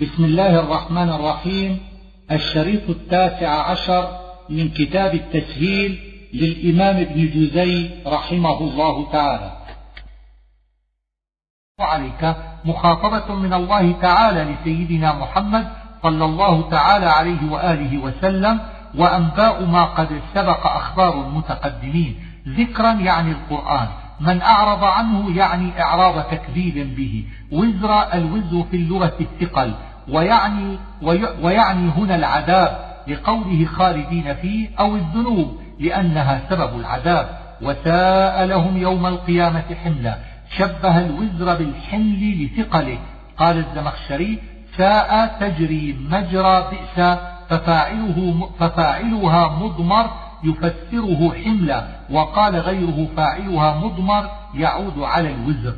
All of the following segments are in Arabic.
بسم الله الرحمن الرحيم. الشريط التاسع عشر من كتاب التسهيل للإمام ابن جزي رحمه الله تعالى. وعليك مخاطبة من الله تعالى لسيدنا محمد صلى الله تعالى عليه وآله وسلم وأنباء ما قد سبق أخبار المتقدمين. ذكرا يعني القرآن. من أعرض عنه يعني إعراض تكذيب به. وزر الوزر في اللغة الثقل. ويعني, ويعني هنا العذاب لقوله خالدين فيه أو الذنوب لأنها سبب العذاب. وساء لهم يوم القيامة حملا شبه الوزر بالحمل لثقله. قال الزمخشري ساء تجري مجرى بئس ففاعله ففاعلها مضمر يفسره حملا وقال غيره فاعلها مضمر يعود على الوزر.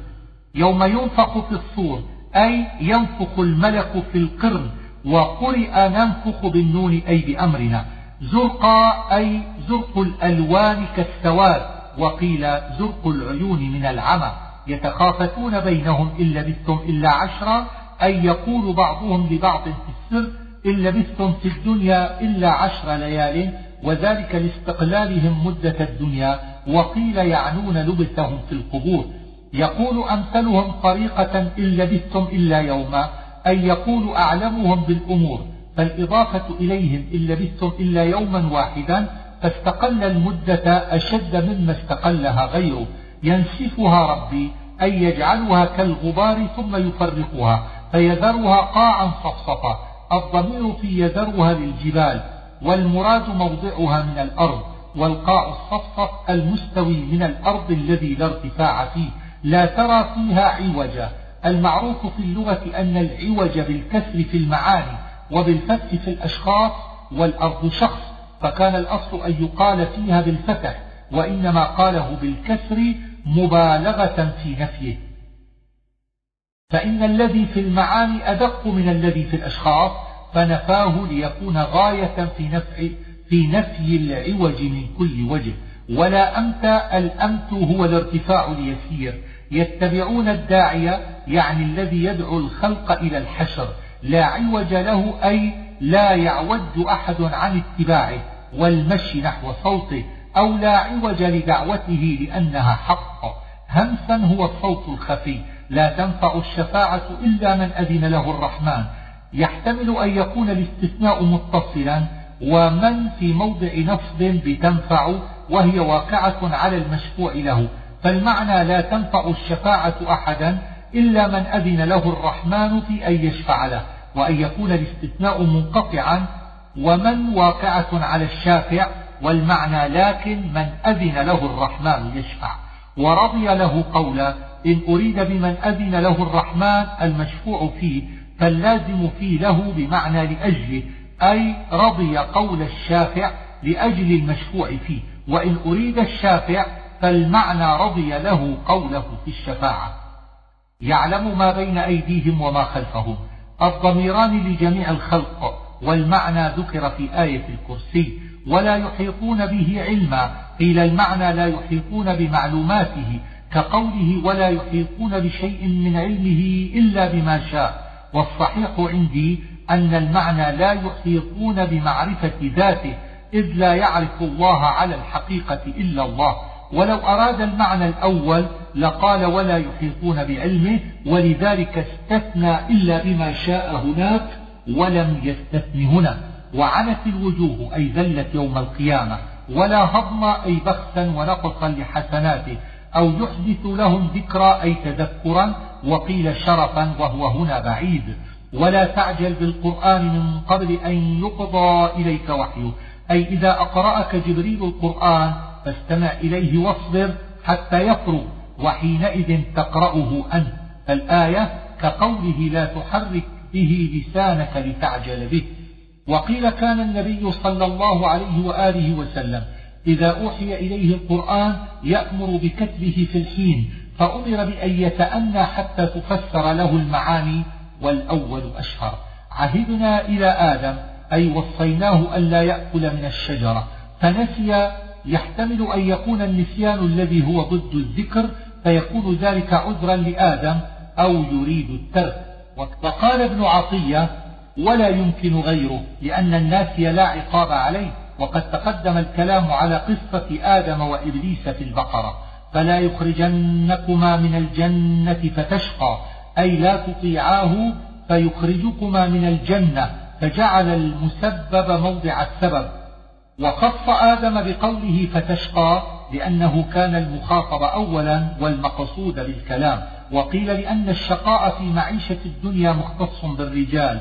يوم ينفق في الصور. أي ينفخ الملك في القرن وقرئ ننفخ بالنون أي بأمرنا. زرقا أي زرق الألوان كالسواد وقيل زرق العيون من العمى. يتخافتون بينهم إن لبثتم إلا عشرا أي يقول بعضهم لبعض في السر إن لبثتم في الدنيا إلا عشر ليال وذلك لاستقلالهم مدة الدنيا وقيل يعنون لبثهم في القبور. يقول أمثلهم طريقة إن لبثتم إلا يوما أي يقول أعلمهم بالأمور فالإضافة إليهم إن لبثتم إلا يوما واحدا فاستقل المدة أشد مما استقلها غيره. ينسفها ربي أي يجعلها كالغبار ثم يفرقها فيذرها قاعا صفصفا. الضمير في يذرها للجبال والمراد موضعها من الأرض والقاع الصفصف المستوي من الأرض الذي لا ارتفاع فيه. لا ترى فيها عوجا. المعروف في اللغة أن العوج بالكسر في المعاني وبالفتح في الأشخاص والأرض شخص فكان الأصل أن يقال فيها بالفتح وإنما قاله بالكسر مبالغة في نفيه. فإن الذي في المعاني أدق من الذي في الأشخاص فنفاه ليكون غاية في نفي, في نفي العوج من كل وجه. ولا أمت الأمت هو الارتفاع اليسير. يتبعون الداعية يعني الذي يدعو الخلق إلى الحشر. لا عوج له أي لا يعود أحد عن اتباعه والمشي نحو صوته أو لا عوج لدعوته لأنها حق. همسا هو الصوت الخفي. لا تنفع الشفاعة إلا من أذن له الرحمن. يحتمل أن يكون الاستثناء متصلا ومن في موضع نصب بتنفع وهي واقعة على المشفوع له. فالمعنى لا تنفع الشفاعة أحدا إلا من أذن له الرحمن في أن يشفع له وأن يكون الاستثناء منقطعا ومن واقعة على الشافع والمعنى لكن من أذن له الرحمن يشفع. ورضي له قولا إن أريد بمن أذن له الرحمن المشفوع فيه فاللازم فيه له بمعنى لأجله أي رضي قول الشافع لأجل المشفوع فيه. وإن أريد الشافع فالمعنى رضي له قوله في الشفاعة. يعلم ما بين أيديهم وما خلفهم. الضميران لجميع الخلق والمعنى ذكر في آية الكرسي ولا يحيطون به علما. قيل المعنى لا يحيطون بمعلوماته كقوله ولا يحيطون بشيء من علمه إلا بما شاء. والصحيح عندي أن المعنى لا يحيطون بمعرفة ذاته إذ لا يعرف الله على الحقيقة إلا الله. ولو أراد المعنى الأول لقال ولا يحيطون بعلمه ولذلك استثنى إلا بما شاء هناك ولم يستثن هنا. وعنت الوجوه أي ذلت يوم القيامة ولا هضم أي بخسا ونقصا لحسناته أو يحدث لهم ذكرى أي تذكرا وقيل شرفا وهو هنا بعيد. ولا تعجل بالقرآن من قبل أن يقضى إليك وحيه. أي إذا أقرأك جبريل القرآن فاستمع إليه واصبر حتى يفرغ وحينئذ تقرأه أنت. الآية كقوله لا تحرك به لسانك لتعجل به. وقيل كان النبي صلى الله عليه وآله وسلم إذا أوحي إليه القرآن يأمر بكتبه في الحين فأمر بأن يتأنى حتى تفسر له المعاني والأول أشهر. عهدنا إلى آدم أي وصيناه ألا يأكل من الشجرة فنسي يحتمل أن يكون النسيان الذي هو ضد الذكر فيكون ذلك عذرا لآدم أو يريد الترك. وقال ابن عطية ولا يمكن غيره لأن الناسي لا عقاب عليه وقد تقدم الكلام على قصة آدم وإبليس في البقرة. فلا يخرجنكما من الجنة فتشقى أي لا تطيعاه فيخرجكما من الجنة فجعل المسبب موضع السبب. وخص آدم بقوله فتشقى لأنه كان المخاطب أولا والمقصود بالكلام وقيل لأن الشقاء في معيشة الدنيا مختص بالرجال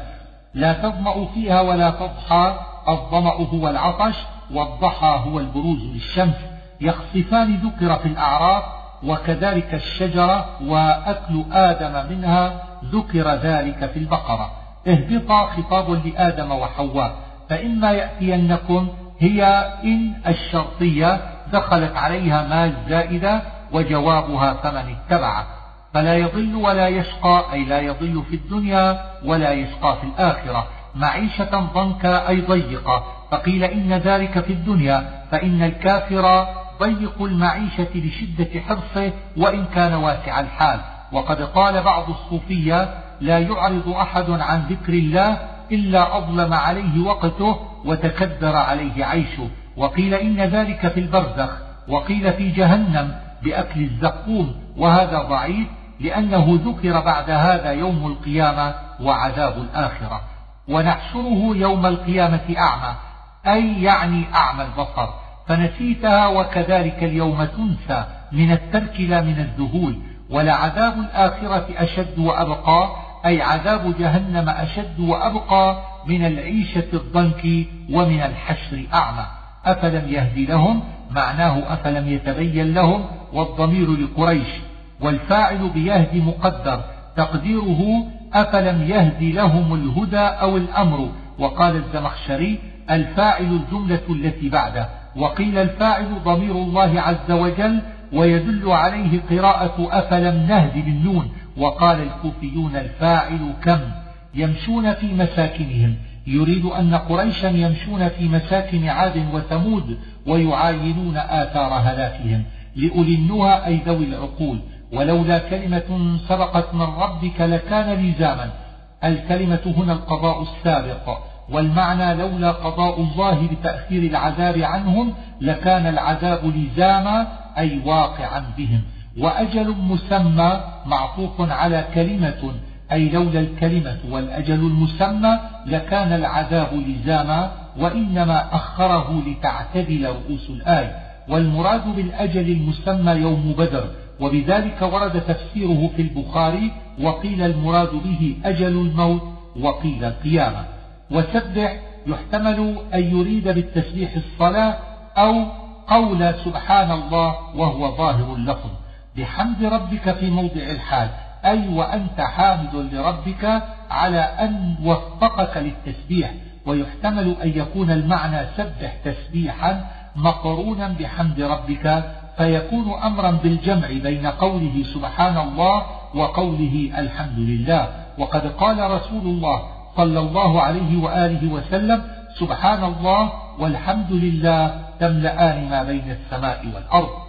لا تظمأ فيها ولا تضحى الظمأ هو العطش والضحى هو البروز للشمس يخصفان ذكر في الأعراف وكذلك الشجرة وأكل آدم منها ذكر ذلك في البقرة. اهبطا خطاب لآدم وحواء فإما يأتينكم هي إن الشرطية دخلت عليها ما الزائدة وجوابها فمن اتبعه. فلا يضل ولا يشقى أي لا يضل في الدنيا ولا يشقى في الآخرة. معيشة ضنكا أي ضيقة. فقيل إن ذلك في الدنيا فإن الكافر ضيق المعيشة لشدة حرصه وإن كان واسع الحال. وقد قال بعض الصوفية لا يعرض أحد عن ذكر الله إلا أظلم عليه وقته وتكدر عليه عيشه. وقيل إن ذلك في البرزخ وقيل في جهنم بأكل الزقوم. وهذا ضعيف لأنه ذكر بعد هذا يوم القيامة وعذاب الآخرة. ونحشره يوم القيامة أعمى أي يعني أعمى البصر. فنسيتها وكذلك اليوم تنسى من الترك لا من الذهول. ولعذاب الآخرة أشد وأبقى أي عذاب جهنم أشد وأبقى من العيشة الضنك ومن الحشر أعمى. أفلم يهدي لهم؟ معناه أفلم يتبين لهم؟ والضمير لقريش. والفاعل بيهدي مقدر. تقديره أفلم يهدي لهم الهدى أو الأمر؟ وقال الزمخشري الفاعل الجملة التي بعده. وقيل الفاعل ضمير الله عز وجل ويدل عليه قراءة أفلم نهد بالنون. وقال الكوفيون الفاعل كم؟ يمشون في مساكنهم. يريد أن قريشا يمشون في مساكن عاد وثمود ويعاينون آثار هلاكهم. لأولي النهى أي ذوي العقول. ولولا كلمة سبقت من ربك لكان لزاما. الكلمة هنا القضاء السابق. والمعنى لولا قضاء الله بتأخير العذاب عنهم لكان العذاب لزاما أي واقعا بهم. وأجل مسمى معطوف على كلمة أي لولا الكلمة والأجل المسمى لكان العذاب لزاما وإنما أخره لتعتدل رؤوس الآية والمراد بالأجل المسمى يوم بدر وبذلك ورد تفسيره في البخاري وقيل المراد به أجل الموت وقيل القيامة. وسبح يحتمل أن يريد بالتسبيح الصلاة أو قول سبحان الله وهو ظاهر اللفظ. بحمد ربك في موضع الحال أي وأنت حامد لربك على أن وفقك للتسبيح. ويحتمل أن يكون المعنى سبح تسبيحا مقرونا بحمد ربك. فيكون أمرا بالجمع بين قوله سبحان الله وقوله الحمد لله. وقد قال رسول الله صلى الله عليه وآله وسلم سبحان الله والحمد لله تملأان ما بين السماء والأرض.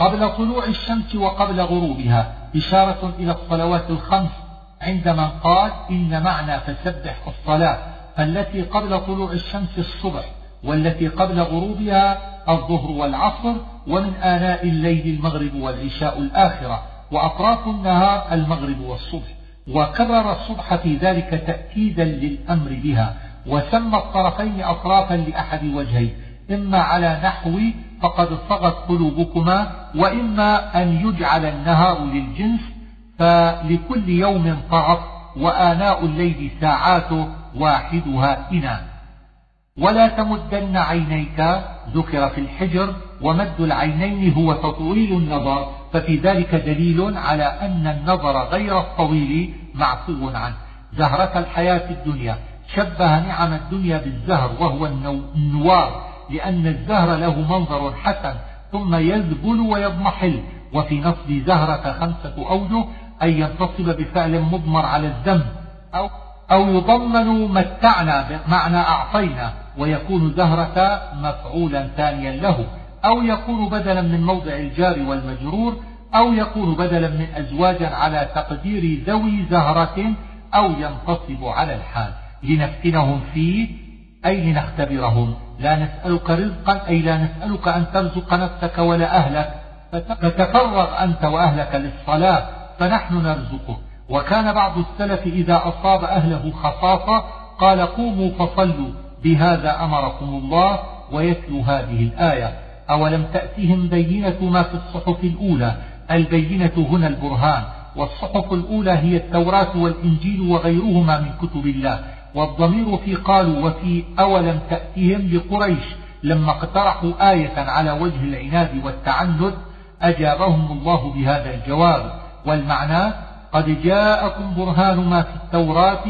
قبل طلوع الشمس وقبل غروبها إشارة إلى الصلوات الخمس عندما قال إن معنى فسبح الصلاة فالتي قبل طلوع الشمس الصبح والتي قبل غروبها الظهر والعصر ومن آناء الليل المغرب والعشاء الآخرة وأطراف النهار المغرب والصبح وكرر الصبح في ذلك تأكيدا للأمر بها وسمى الطرفين أطرافا لأحد وجهين إما على نحو فقد صغت قلوبكما وإما أن يجعل النهار للجنس فلكل يوم طرف وآناء الليل ساعاته واحدها إنا. ولا تمدن عينيك ذكر في الحجر ومد العينين هو تطويل النظر ففي ذلك دليل على أن النظر غير الطويل معفو عنه. زهرة الحياة الدنيا. شبه نعم الدنيا بالزهر وهو النوار. لأن الزهر له منظر حسن ثم يذبل ويضمحل. وفي نصب زهرة خمسة أوجه أن ينتصب بفعل مضمر على الذنب أو, أو يضمن متعنا بمعنى أعطينا ويكون زهرة مفعولا ثانيا له. أو يكون بدلا من موضع الجار والمجرور أو يكون بدلا من أزواجا على تقدير ذوي زهرة أو ينتصب على الحال. لنفتنهم فيه أي لنختبرهم. لا نسألك رزقا أي لا نسألك أن ترزق نفسك ولا أهلك. فتفرغ أنت وأهلك للصلاة فنحن نرزقك وكان بعض السلف إذا أصاب أهله خصاصة قال قوموا فصلوا بهذا أمركم الله ويتلو هذه الآية. أولم تأتهم بينة ما في الصحف الأولى؟ البينة هنا البرهان. والصحف الأولى هي التوراة والإنجيل وغيرهما من كتب الله. والضمير في قالوا وفي أولم تأتهم لقريش لما اقترحوا آية على وجه العناد والتعند أجابهم الله بهذا الجواب والمعنى قد جاءكم برهان ما في التوراة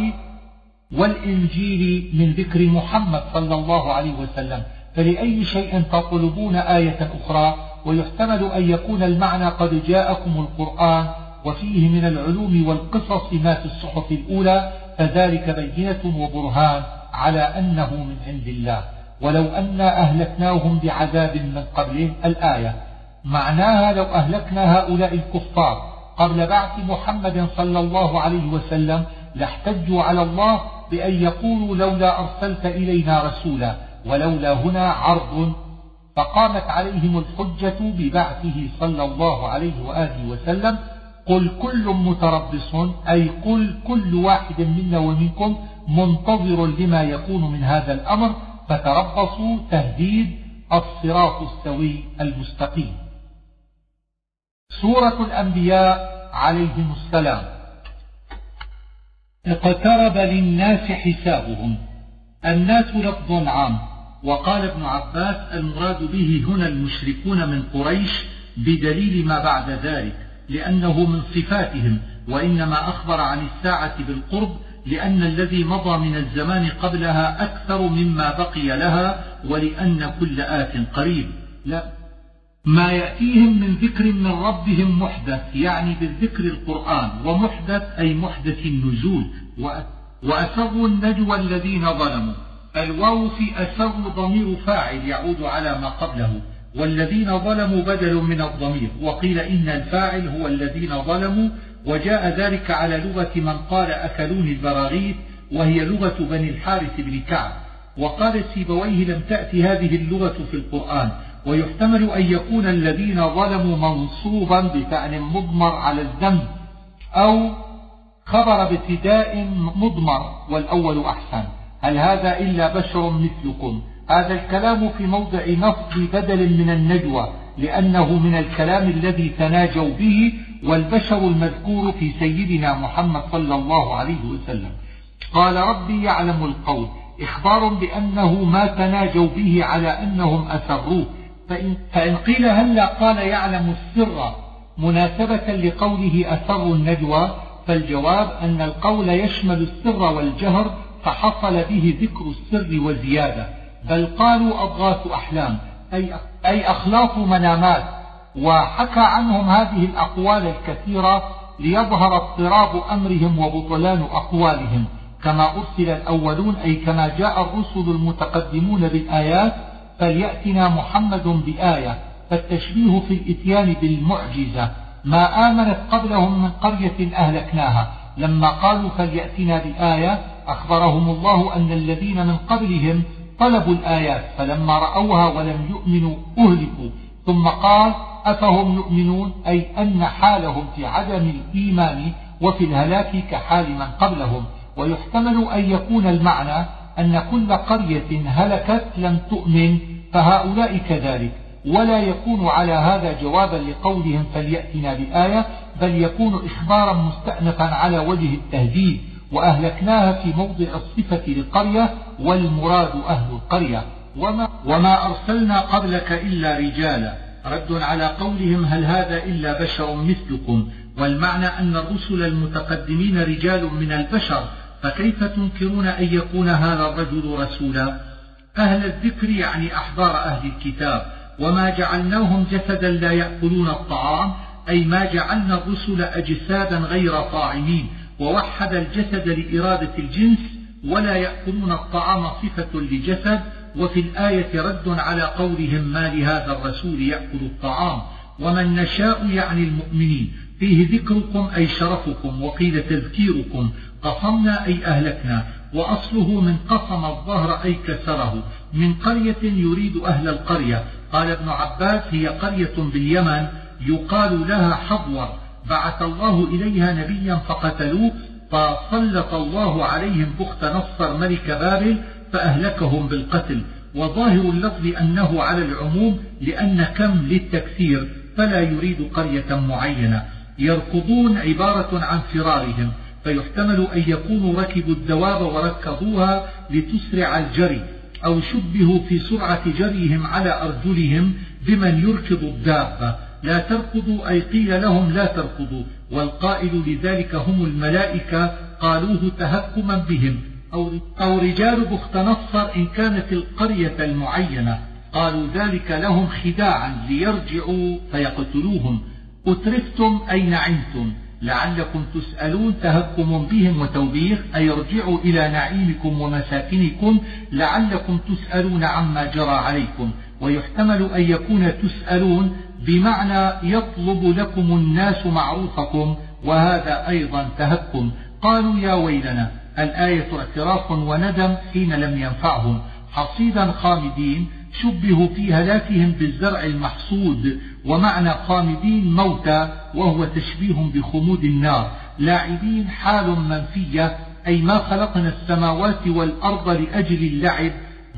والإنجيل من ذكر محمد صلى الله عليه وسلم فلأي شيء تطلبون آية أخرى ويحتمل أن يكون المعنى قد جاءكم القرآن وفيه من العلوم والقصص ما في الصحف الأولى فذلك بينة وبرهان على أنه من عند الله. ولو أنا أهلكناهم بعذاب من قبله الآية. معناها لو أهلكنا هؤلاء الكفار قبل بعث محمد صلى الله عليه وسلم لاحتجوا على الله بأن يقولوا لولا أرسلت إلينا رسولا ولولا هنا عرض فقامت عليهم الحجة ببعثه صلى الله عليه وآله وسلم قل كل متربص أي قل كل واحد منا ومنكم منتظر لما يكون من هذا الأمر فتربصوا تهديد الصراط السوي المستقيم. سورة الأنبياء عليهم السلام. اقترب للناس حسابهم. الناس لفظ عام. وقال ابن عباس المراد به هنا المشركون من قريش بدليل ما بعد ذلك. لأنه من صفاتهم وإنما أخبر عن الساعة بالقرب لأن الذي مضى من الزمان قبلها أكثر مما بقي لها ولأن كل آت قريب. لا. ما يأتيهم من ذكر من ربهم محدث يعني بالذكر القرآن ومحدث أي محدث النزول وأسروا النجوى الذين ظلموا. الواو في أسر ضمير فاعل يعود على ما قبله. والذين ظلموا بدل من الضمير. وقيل إن الفاعل هو الذين ظلموا وجاء ذلك على لغة من قال أكلوني البراغيث وهي لغة بني الحارث بن كعب. وقال سيبويه لم تأتي هذه اللغة في القرآن. ويحتمل أن يكون الذين ظلموا منصوبا بفعل مضمر على الذنب أو خبر ابتداء مضمر والأول أحسن. هل هذا إلا بشر مثلكم؟ هذا الكلام في موضع نصب بدل من النجوى لأنه من الكلام الذي تناجوا به والبشر المذكور في سيدنا محمد صلى الله عليه وسلم. قال ربي يعلم القول. إخبار بأنه ما تناجوا به على أنهم أسروه. فإن, فإن قيل هلا قال يعلم السر. مناسبة لقوله أسروا النجوى فالجواب أن القول يشمل السر والجهر فحصل به ذكر السر وزيادة. بل قالوا أضغاث أحلام أي, أي أخلاط منامات وحكى عنهم هذه الأقوال الكثيرة ليظهر اضطراب أمرهم وبطلان أقوالهم كما أرسل الأولون أي كما جاء الرسل المتقدمون بالآيات فليأتنا محمد بآية فالتشبيه في الإتيان بالمعجزة. ما آمنت قبلهم من قرية أهلكناها لما قالوا فليأتنا بآية أخبرهم الله أن الذين من قبلهم طلبوا الآيات فلما رأوها ولم يؤمنوا أهلكوا. ثم قال أفهم يؤمنون؟ أي أن حالهم في عدم الإيمان وفي الهلاك كحال من قبلهم. ويحتمل أن يكون المعنى أن كل قرية هلكت لم تؤمن فهؤلاء كذلك. ولا يكون على هذا جوابا لقولهم فليأتنا بآية بل يكون إخبارا مستأنفا على وجه التهديد. وأهلكناها في موضع الصفة للقرية والمراد أهل القرية. وما, وما أرسلنا قبلك إلا رجالا. رد على قولهم هل هذا إلا بشر مثلكم؟ والمعنى أن الرسل المتقدمين رجال من البشر فكيف تنكرون أن يكون هذا الرجل رسولا؟ أهل الذكر يعني أحبار أهل الكتاب. وما جعلناهم جسدا لا يأكلون الطعام أي ما جعلنا الرسل أجسادا غير طاعمين. ووحد الجسد لإرادة الجنس ولا يأكلون الطعام صفة لجسد وفي الآية رد على قولهم ما لهذا الرسول يأكل الطعام ومن نشاء يعني المؤمنين. فيه ذكركم أي شرفكم وقيل تذكيركم قصمنا أي أهلكنا وأصله من قصم الظهر أي كسره. من قرية يريد أهل القرية قال ابن عباس هي قرية باليمن يقال لها حضور. بعث الله إليها نبيا فقتلوه فسلط الله عليهم بخت نصر ملك بابل فأهلكهم بالقتل. وظاهر اللفظ أنه على العموم لأن كم للتكثير فلا يريد قرية معينة. يركضون عبارة عن فرارهم فيحتمل أن يكونوا ركبوا الدواب وركضوها لتسرع الجري أو شبهوا في سرعة جريهم على أرجلهم بمن يركض الدابة. لا تركضوا أي قيل لهم لا تركضوا. والقائل لذلك هم الملائكة قالوه تهكما بهم. أو رجال بخت نصر إن كانت القرية المعينة قالوا ذلك لهم خداعا ليرجعوا فيقتلوهم. أترفتم؟ أي نعمتم؟ لعلكم تسألون تهكم بهم وتوبيخ أي ارجعوا إلى نعيمكم ومساكنكم؟ لعلكم تسألون عما جرى عليكم. ويحتمل أن يكون تسألون بمعنى يطلب لكم الناس معروفكم وهذا أيضا تهكم. قالوا يا ويلنا الآية اعتراف وندم حين لم ينفعهم. حصيدا خامدين شبهوا في هلاكهم بالزرع المحصود ومعنى خامدين موتى وهو تشبيه بخمود النار. لاعبين حال منفية أي ما خلقنا السماوات والأرض لأجل اللعب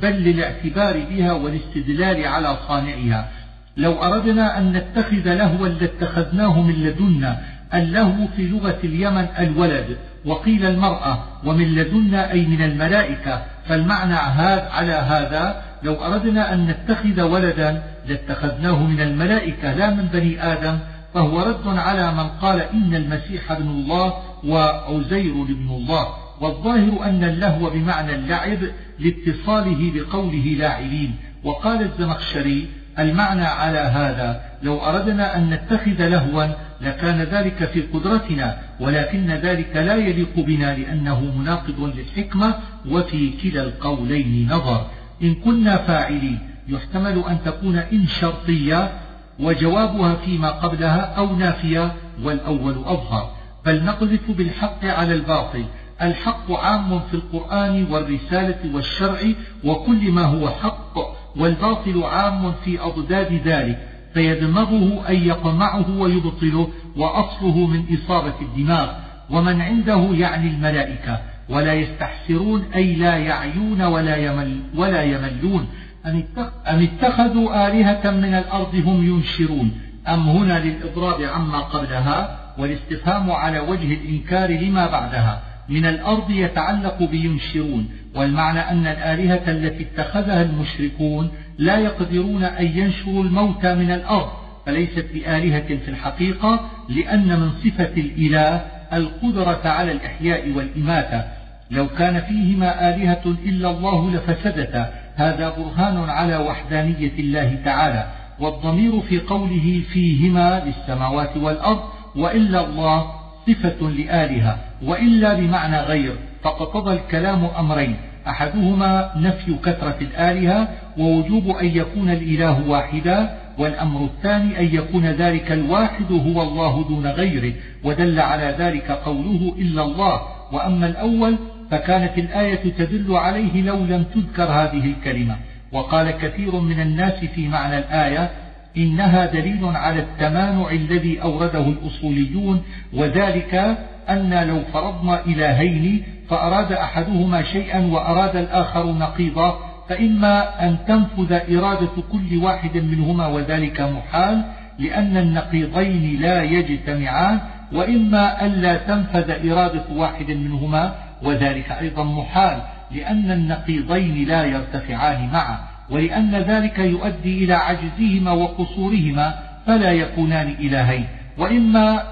بل للاعتبار بها والاستدلال على صانعها. لو أردنا أن نتخذ لهوا لاتخذناه من لدنا اللهو في لغة اليمن الولد وقيل المرأة ومن لدنا أي من الملائكة فالمعنى هذا على هذا لو أردنا أن نتخذ ولدا لاتخذناه من الملائكة لا من بني آدم فهو رد على من قال إن المسيح ابن الله وعزير ابن الله والظاهر أن اللهو بمعنى اللعب لإتصاله بقوله لاعبين وقال الزمخشري المعنى على هذا لو أردنا أن نتخذ لهوا لكان ذلك في قدرتنا ولكن ذلك لا يليق بنا لأنه مناقض للحكمة وفي كلا القولين نظر. إن كنا فاعلين يحتمل أن تكون إن شرطية وجوابها فيما قبلها أو نافية والأول أظهر. بل نقذف بالحق على الباطل. الحق عام في القرآن والرسالة والشرع وكل ما هو حق والباطل عام في أضداد ذلك فيدمغه أي يقمعه ويبطله وأصله من إصابة الدماغ ومن عنده يعني الملائكة. ولا يستحسرون أي لا يعيون ولا, يمل ولا يملون. أم اتخذوا آلهة من الأرض هم ينشرون؟ أم هنا للإضراب عما قبلها والاستفهام على وجه الإنكار لما بعدها؟ من الأرض يتعلق بينشرون. والمعنى أن الآلهة التي اتخذها المشركون لا يقدرون أن ينشروا الموتى من الأرض فليست بآلهة في الحقيقة لأن من صفة الإله القدرة على الإحياء والإماتة. لو كان فيهما آلهة إلا الله لفسدتا. هذا برهان على وحدانية الله تعالى. والضمير في قوله فيهما للسماوات والأرض وإلا الله صفة لآلهة وإلا بمعنى غير. فاقتضى الكلام أمرين. أحدهما نفي كثرة الآلهة ووجوب أن يكون الإله واحدا والأمر الثاني أن يكون ذلك الواحد هو الله دون غيره ودل على ذلك قوله إلا الله. وأما الأول فكانت الآية تدل عليه لو لم تذكر هذه الكلمة. وقال كثير من الناس في معنى الآية إنها دليل على التمانع الذي أورده الأصوليون وذلك أن لو فرضنا إلهين فأراد أحدهما شيئا وأراد الآخر نقيضا فإما أن تنفذ إرادة كل واحد منهما وذلك محال لأن النقيضين لا يجتمعان وإما ألا تنفذ إرادة واحد منهما وذلك أيضا محال لأن النقيضين لا يرتفعان معا ولأن ذلك يؤدي إلى عجزهما وقصورهما فلا يكونان إلهين وإما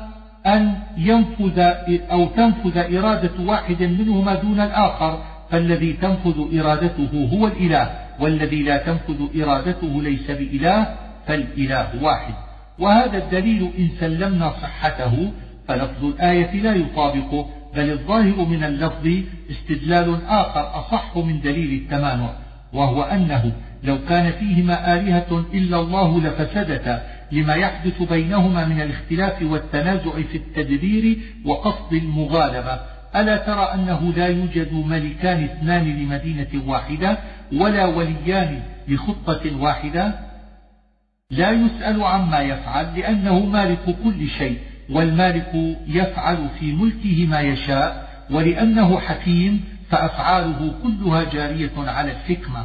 أن ينفذ أو تنفذ إرادة واحد منهما دون الآخر فالذي تنفذ إرادته هو الإله والذي لا تنفذ إرادته ليس بإله فالإله واحد. وهذا الدليل إن سلمنا صحته فلفظ الآية لا يطابقه بل الظاهر من اللفظ استدلال آخر أصح من دليل التمانع وهو أنه لو كان فيهما آلهة إلا الله لفسدتا لما يحدث بينهما من الاختلاف والتنازع في التدبير وقصد المغالبة. ألا ترى أنه لا يوجد ملكان اثنان لمدينة واحدة ولا وليان لخطة واحدة؟ لا يسأل عما يفعل لأنه مالك كل شيء والمالك يفعل في ملكه ما يشاء ولأنه حكيم فأفعاله كلها جارية على الحكمة.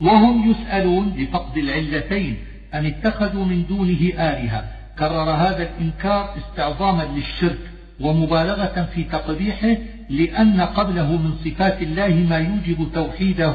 وهم يسألون لفقد العلتين أن اتخذوا من دونه آلهة. كرر هذا الإنكار استعظاما للشرك ومبالغة في تقبيحه لأن قبله من صفات الله ما يوجب توحيده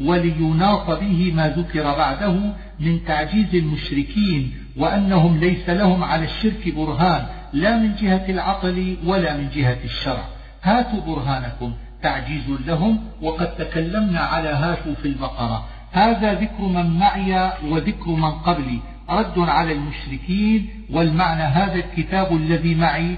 وليناط به ما ذكر بعده من تعجيز المشركين وأنهم ليس لهم على الشرك برهان لا من جهة العقل ولا من جهة الشرع. هاتوا برهانكم تعجيز لهم وقد تكلمنا على هاتوا في البقرة. هذا ذكر من معي وذكر من قبلي. رد على المشركين والمعنى هذا الكتاب الذي معي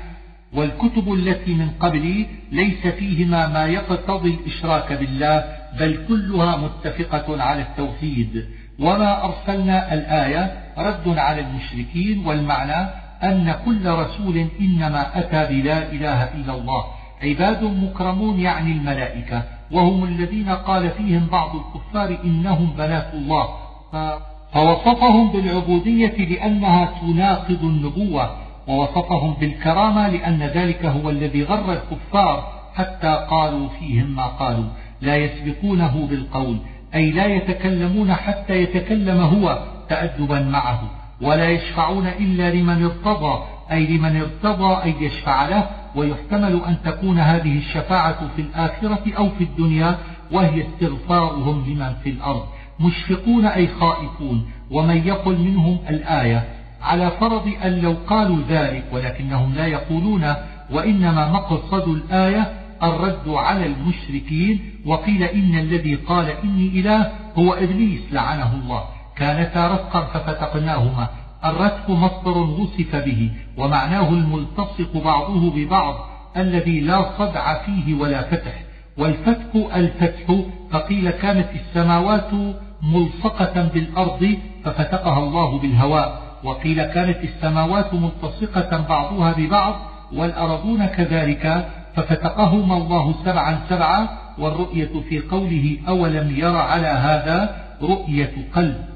والكتب التي من قبلي ليس فيهما ما يقتضي الإشراك بالله بل كلها متفقة على التوحيد. وما أرسلنا الآية رد على المشركين والمعنى أن كل رسول إنما أتى بلا إله إلا الله. عباد مكرمون يعني الملائكة. وهم الذين قال فيهم بعض الكفار إنهم بنات الله. فوصفهم بالعبودية لأنها تناقض النبوة ووصفهم بالكرامة لأن ذلك هو الذي غر الكفار حتى قالوا فيهم ما قالوا. لا يسبقونه بالقول أي لا يتكلمون حتى يتكلم هو تأدبا معه. ولا يشفعون إلا لمن ارتضى أي لمن ارتضى أن يشفع له ويحتمل أن تكون هذه الشفاعة في الآخرة أو في الدنيا وهي استغفارهم لمن في الأرض. مشفقون أي خائفون. ومن يقل منهم الآية على فرض أن لو قالوا ذلك ولكنهم لا يقولون وإنما مقصد الآية الرد على المشركين وقيل إن الذي قال إني إله هو إبليس لعنه الله. كانتا رفقا ففتقناهما. الرتق مصدر وصف به ومعناه الملتصق بعضه ببعض الذي لا صدع فيه ولا فتح. والفتك الفتح فقيل كانت السماوات ملصقة بالأرض ففتقها الله بالهواء. وقيل كانت السماوات ملتصقة بعضها ببعض والأرضون كذلك ففتقهما الله سبعا سبعا. والرؤية في قوله أولم ير على هذا رؤية قلب.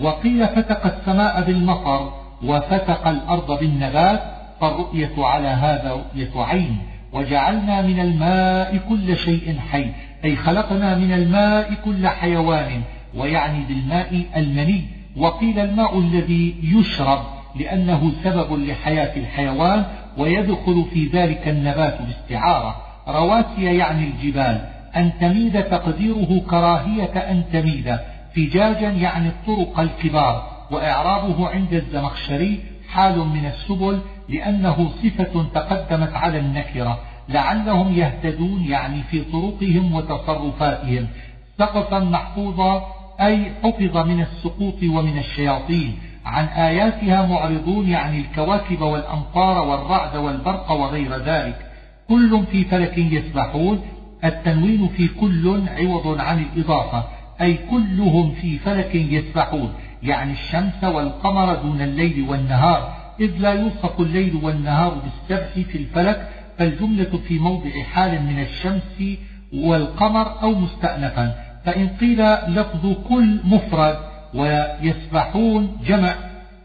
وقيل فتق السماء بالمطر وفتق الأرض بالنبات فالرؤية على هذا رؤية عين وجعلنا من الماء كل شيء حي أي خلقنا من الماء كل حيوان ويعني بالماء المني وقيل الماء الذي يشرب لأنه سبب لحياة الحيوان ويدخل في ذلك النبات باستعارة. رواسي يعني الجبال أن تميد تقديره كراهية أن تميد فجاجا يعني الطرق الكبار وإعرابه عند الزمخشري حال من السبل لأنه صفة تقدمت على النكرة لعلهم يهتدون يعني في طرقهم وتصرفاتهم سقفا محفوظا أي حفظ من السقوط ومن الشياطين عن آياتها معرضون يعني الكواكب والأمطار والرعد والبرق وغير ذلك. كل في فلك يسبحون التنوين في كل عوض عن الإضافة. أي كلهم في فلك يسبحون يعني الشمس والقمر دون الليل والنهار إذ لا يوصف الليل والنهار بالسبح في الفلك فالجملة في موضع حال من الشمس والقمر أو مستأنفا. فإن قيل لفظ كل مفرد ويسبحون جمع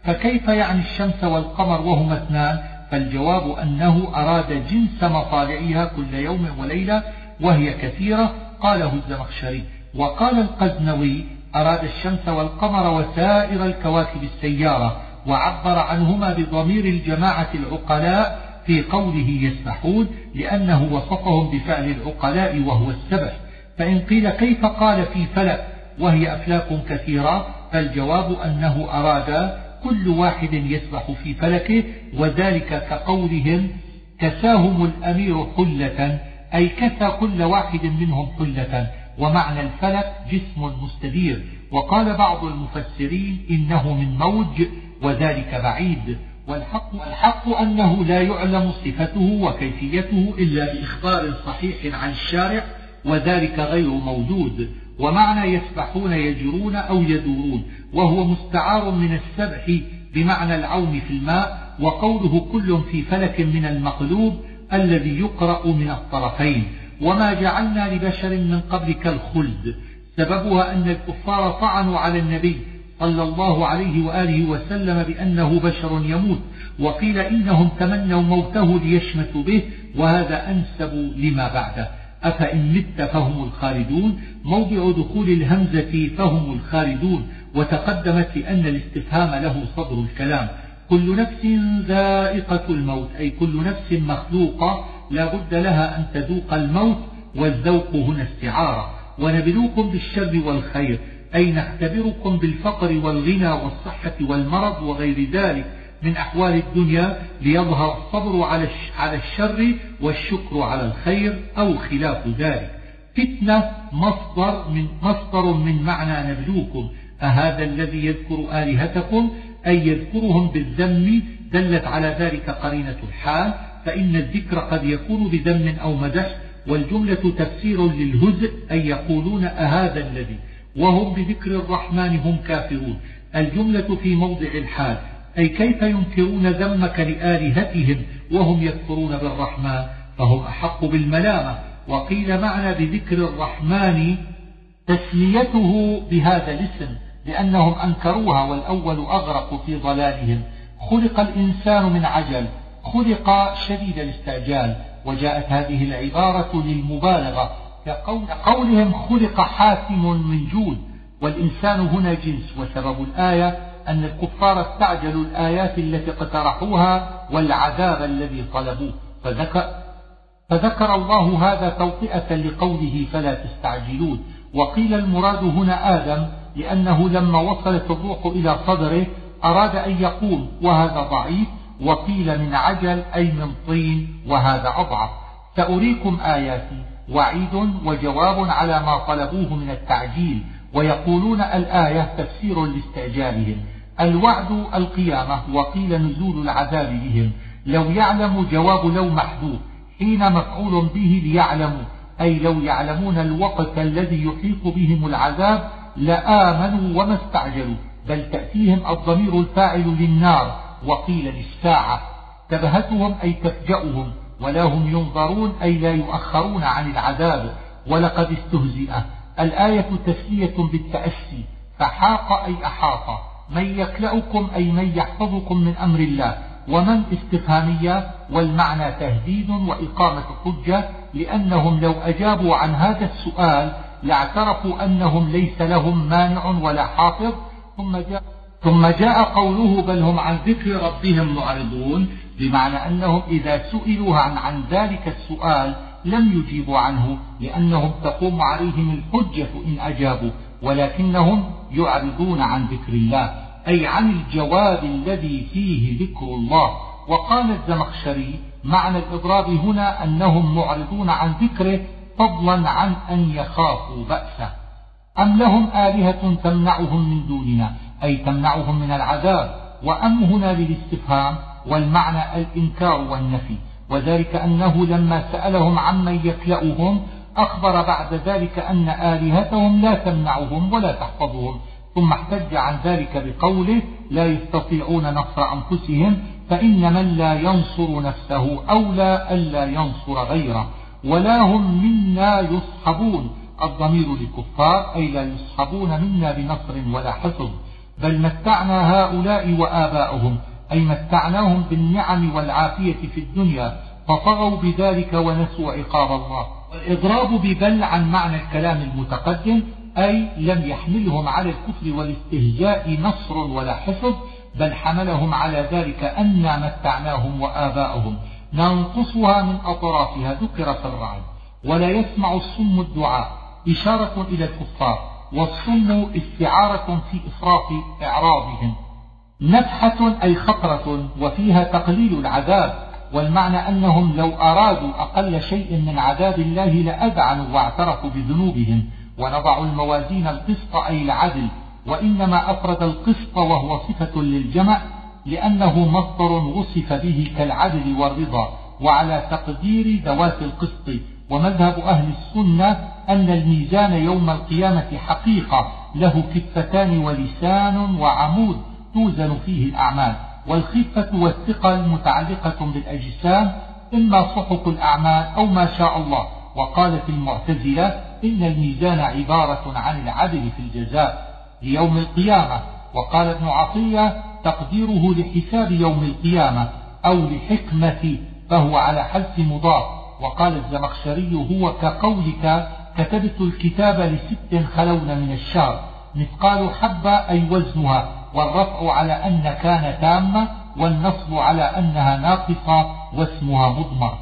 فكيف يعني الشمس والقمر وهما اثنان؟ فالجواب أنه أراد جنس مطالعها كل يوم وليلة وهي كثيرة قاله الزمخشري. وقال القزنوي أراد الشمس والقمر وسائر الكواكب السيارة وعبر عنهما بضمير الجماعة العقلاء في قوله يسبحون لأنه وصفهم بفعل العقلاء وهو السبح. فإن قيل كيف قال في فلك وهي أفلاك كثيرة فالجواب أنه أراد كل واحد يسبح في فلكه وذلك كقولهم كساهم الأمير حلة أي كسى كل واحد منهم حلة ومعنى الفلك جسم مستدير وقال بعض المفسرين إنه من موج وذلك بعيد. والحق, والحق أنه لا يعلم صفته وكيفيته إلا بإخبار صحيح عن الشارع وذلك غير موجود. ومعنى يسبحون يجرون أو يدورون وهو مستعار من السبح بمعنى العوم في الماء. وقوله كل في فلك من المقلوب الذي يقرأ من الطرفين. وما جعلنا لبشر من قبلك الخلد. سببها أن الكفار طعنوا على النبي صلى الله عليه وآله وسلم بأنه بشر يموت وقيل إنهم تمنوا موته ليشمتوا به وهذا أنسب لما بعده. أفإن مت فهم الخالدون؟ موضع دخول الهمزة فهم الخالدون وتقدمت لأن الاستفهام له صدر الكلام. كل نفس ذائقة الموت أي كل نفس مخلوقة لا بد لها أن تذوق الموت والذوق هنا استعارة. ونبلوكم بالشر والخير أي نختبركم بالفقر والغنى والصحة والمرض وغير ذلك من أحوال الدنيا ليظهر الصبر على الشر والشكر على الخير أو خلاف ذلك. فتنة مصدر من, مصدر من معنى نبلوكم. أهذا الذي يذكر آلهتكم؟ أي يذكرهم بالذم دلت على ذلك قرينة الحال فإن الذكر قد يكون بذم أو مدح والجملة تفسير للهزء أي يقولون أهذا الذي؟ وهم بذكر الرحمن هم كافرون. الجملة في موضع الحال أي كيف ينكرون ذمك لآلهتهم وهم يكفرون بالرحمن؟ فهم أحق بالملامة. وقيل معنى بذكر الرحمن تسميته بهذا الاسم. لأنهم أنكروها والأول أغرق في ضلالهم. خلق الإنسان من عجل خلق شديد الاستعجال وجاءت هذه العبارة للمبالغة. كقولهم خلق حاسم من جود والإنسان هنا جنس. وسبب الآية أن الكفار استعجلوا الآيات التي اقترحوها والعذاب الذي طلبوه. فذكر, فذكر الله هذا توطئة لقوله فلا تستعجلون. وقيل المراد هنا آدم لأنه لما وصلت الروح إلى صدره أراد أن يقوم وهذا ضعيف وقيل من عجل أي من طين وهذا أضعف. سأريكم آياتي وعيد وجواب على ما طلبوه من التعجيل ويقولون الآية تفسير لاستعجالهم. الوعد القيامة وقيل نزول العذاب بهم. لو يعلم جواب لو محذوف. حين مفعول به ليعلموا. أي لو يعلمون الوقت الذي يحيط بهم العذاب لآمنوا وما استعجلوا بل تأتيهم الضمير الفاعل للنار وقيل للساعة تبهتهم أي تفجأهم ولا هم ينظرون أي لا يؤخرون عن العذاب ولقد استهزئ. الآية تسلية بالتأسي فحاق أي أحاط. من يكلأكم أي من يحفظكم من أمر الله؟ ومن استفهامية؟ والمعنى تهديد وإقامة حجة لأنهم لو أجابوا عن هذا السؤال لاعترفوا أنهم ليس لهم مانع ولا حافظ ثم جاء ثم جاء قوله بل هم عن ذكر ربهم معرضون بمعنى أنهم إذا سئلوا عن, عن ذلك السؤال لم يجيبوا عنه لأنهم تقوم عليهم الحجة إن أجابوا ولكنهم يعرضون عن ذكر الله أي عن الجواب الذي فيه ذكر الله. وقال الزمخشري معنى الإضراب هنا أنهم معرضون عن ذكره فضلا عن أن يخافوا بأسه. أم لهم آلهة تمنعهم من دوننا؟ أي تمنعهم من العذاب. وأم هنا للاستفهام والمعنى الإنكار والنفي. وذلك أنه لما سألهم عمن يكلأهم أخبر بعد ذلك أن آلهتهم لا تمنعهم ولا تحفظهم. ثم احتج عن ذلك بقوله لا يستطيعون نصر أنفسهم فإن من لا ينصر نفسه أولى ألا ينصر غيره. ولا هم منا يصحبون الضمير للكفار أي لا يصحبون منا بنصر ولا حفظ بل متعنا هؤلاء وآباؤهم أي متعناهم بالنعم والعافية في الدنيا فطغوا بذلك ونسوا عقاب الله والإضراب ببل عن معنى الكلام المتقدم أي لم يحملهم على الكفر والاستهزاء نصر ولا حفظ بل حملهم على ذلك أنا متعناهم وآباؤهم ننقصها من أطرافها ذكر في الرعد. ولا يسمع الصم الدعاء إشارة إلى الكفار. والصم استعارة في إفراط إعراضهم. نفحة أي خطرة وفيها تقليل العذاب. والمعنى أنهم لو أرادوا أقل شيء من عذاب الله لأذعنوا واعترفوا بذنوبهم. ونضع الموازين القسط أي العدل. وإنما أفرد القسط وهو صفة للجمع. لأنه مصدر وصف به كالعدل والرضا وعلى تقدير ذوات القسط. ومذهب أهل السنة أن الميزان يوم القيامة حقيقة له كفتان ولسان وعمود توزن فيه الأعمال. والخفة والثقل متعلقة بالأجسام إما صحف الأعمال أو ما شاء الله. وقالت المعتزلة إن الميزان عبارة عن العدل في الجزاء ليوم القيامة. وقال ابن عطية تقديره لحساب يوم القيامة أو لحكمة فهو على حذف مضاف. وقال الزمخشري هو كقولك كتبت الكتاب لست خلون من الشهر مثقال حبة أي وزنها والرفع على أن كان تامة والنصب على أنها ناقصة واسمها مضمر.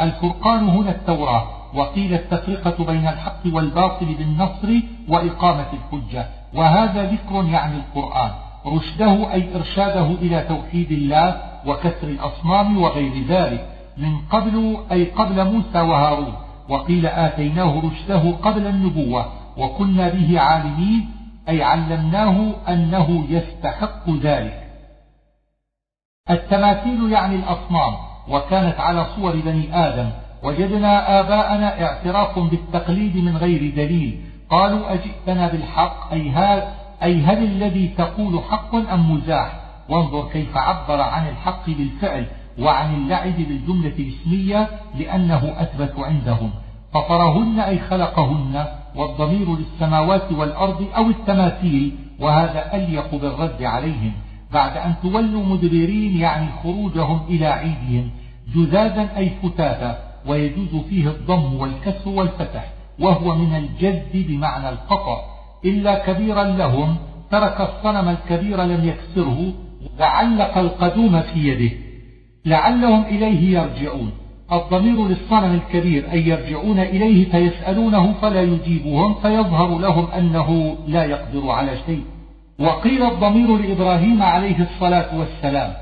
الفرقان هنا التوراة وقيل التفرقة بين الحق والباطل بالنصر وإقامة الحجة وهذا ذكر يعني القرآن. رشده أي إرشاده إلى توحيد الله وكسر الأصنام وغير ذلك من قبل أي قبل موسى وهارون وقيل آتيناه رشده قبل النبوة وكنا به عالمين أي علمناه أنه يستحق ذلك. التماثيل يعني الأصنام وكانت على صور بني آدم وجدنا آباءنا اعتراف بالتقليد من غير دليل قالوا أجئتنا بالحق أي هل, أي هل الذي تقول حق أم مزاح؟ وانظر كيف عبر عن الحق بالفعل وعن اللعب بالجملة الاسمية لأنه أثبت عندهم. فطرهن أي خلقهن والضمير للسماوات والأرض أو التماثيل وهذا أليق بالرد عليهم. بعد أن تولوا مدبرين يعني خروجهم إلى عيدهم. جذاذا أي فتاتا ويجوز فيه الضم والكسر والفتح وهو من الجد بمعنى القطع. إلا كبيرا لهم ترك الصنم الكبير لم يكسره وعلق القدوم في يده. لعلهم إليه يرجعون. الضمير للصنم الكبير أي يرجعون إليه فيسألونه فلا يجيبهم فيظهر لهم أنه لا يقدر على شيء. وقيل الضمير لإبراهيم عليه الصلاة والسلام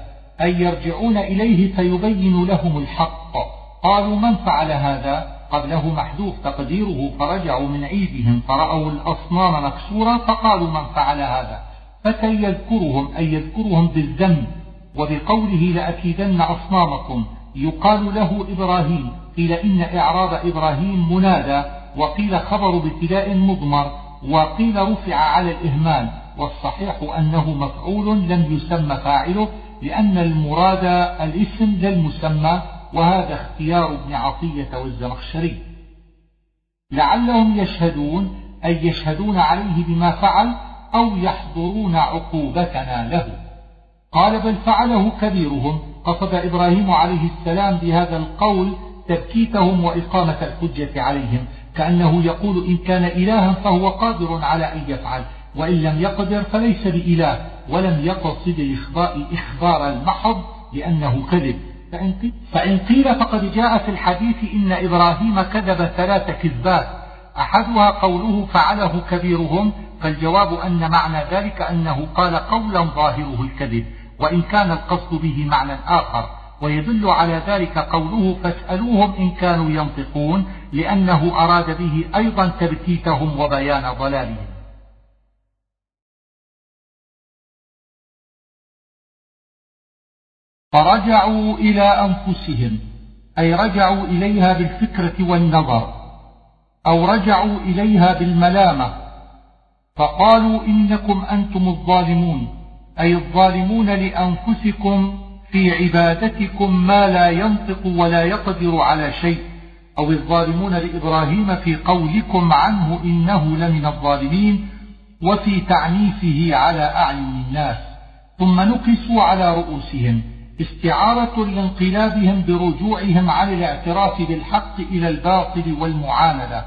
أي يرجعون إليه فيبين لهم الحق. قالوا من فعل هذا؟ قبله محذوف تقديره فرجعوا من عيدهم فرأوا الأصنام مكسورة فقالوا من فعل هذا؟ فتى يذكرهم أي يذكرهم بالذنب وبقوله لأكيدن أصنامكم. يقال له إبراهيم قيل إن إعراب إبراهيم منادى وقيل خبر ابتداء مضمر وقيل رفع على الإهمال. والصحيح أنه مفعول لم يسمى فاعله لأن المراد الاسم للمسمى وهذا اختيار ابن عطية والزمخشري لعلهم يشهدون أي يشهدون عليه بما فعل أو يحضرون عقوبتنا له. قال بل فعله كبيرهم. قصد إبراهيم عليه السلام بهذا القول تبكيتهم وإقامة الحجة عليهم كأنه يقول إن كان إلها فهو قادر على أن يفعل وإن لم يقدر فليس بإله ولم يقصد الإخبار المحض لأنه كذب. فإن قيل فقد جاء في الحديث إن إبراهيم كذب ثلاث كذبات. أحدها قوله فعله كبيرهم فالجواب أن معنى ذلك أنه قال قولا ظاهره الكذب وإن كان القصد به معنى آخر. ويدل على ذلك قوله فاسألوهم إن كانوا ينطقون لأنه أراد به أيضا تبكيتهم وبيان ضلالهم. فرجعوا إلى أنفسهم أي رجعوا إليها بالفكرة والنظر أو رجعوا إليها بالملامة فقالوا إنكم أنتم الظالمون أي الظالمون لأنفسكم في عبادتكم ما لا ينطق ولا يقدر على شيء أو الظالمون لإبراهيم في قولكم عنه إنه لمن الظالمين وفي تعنيفه على أعين الناس ثم نقسوا على رؤوسهم. استعارة لانقلابهم برجوعهم عن الاعتراف بالحق إلى الباطل والمعاملة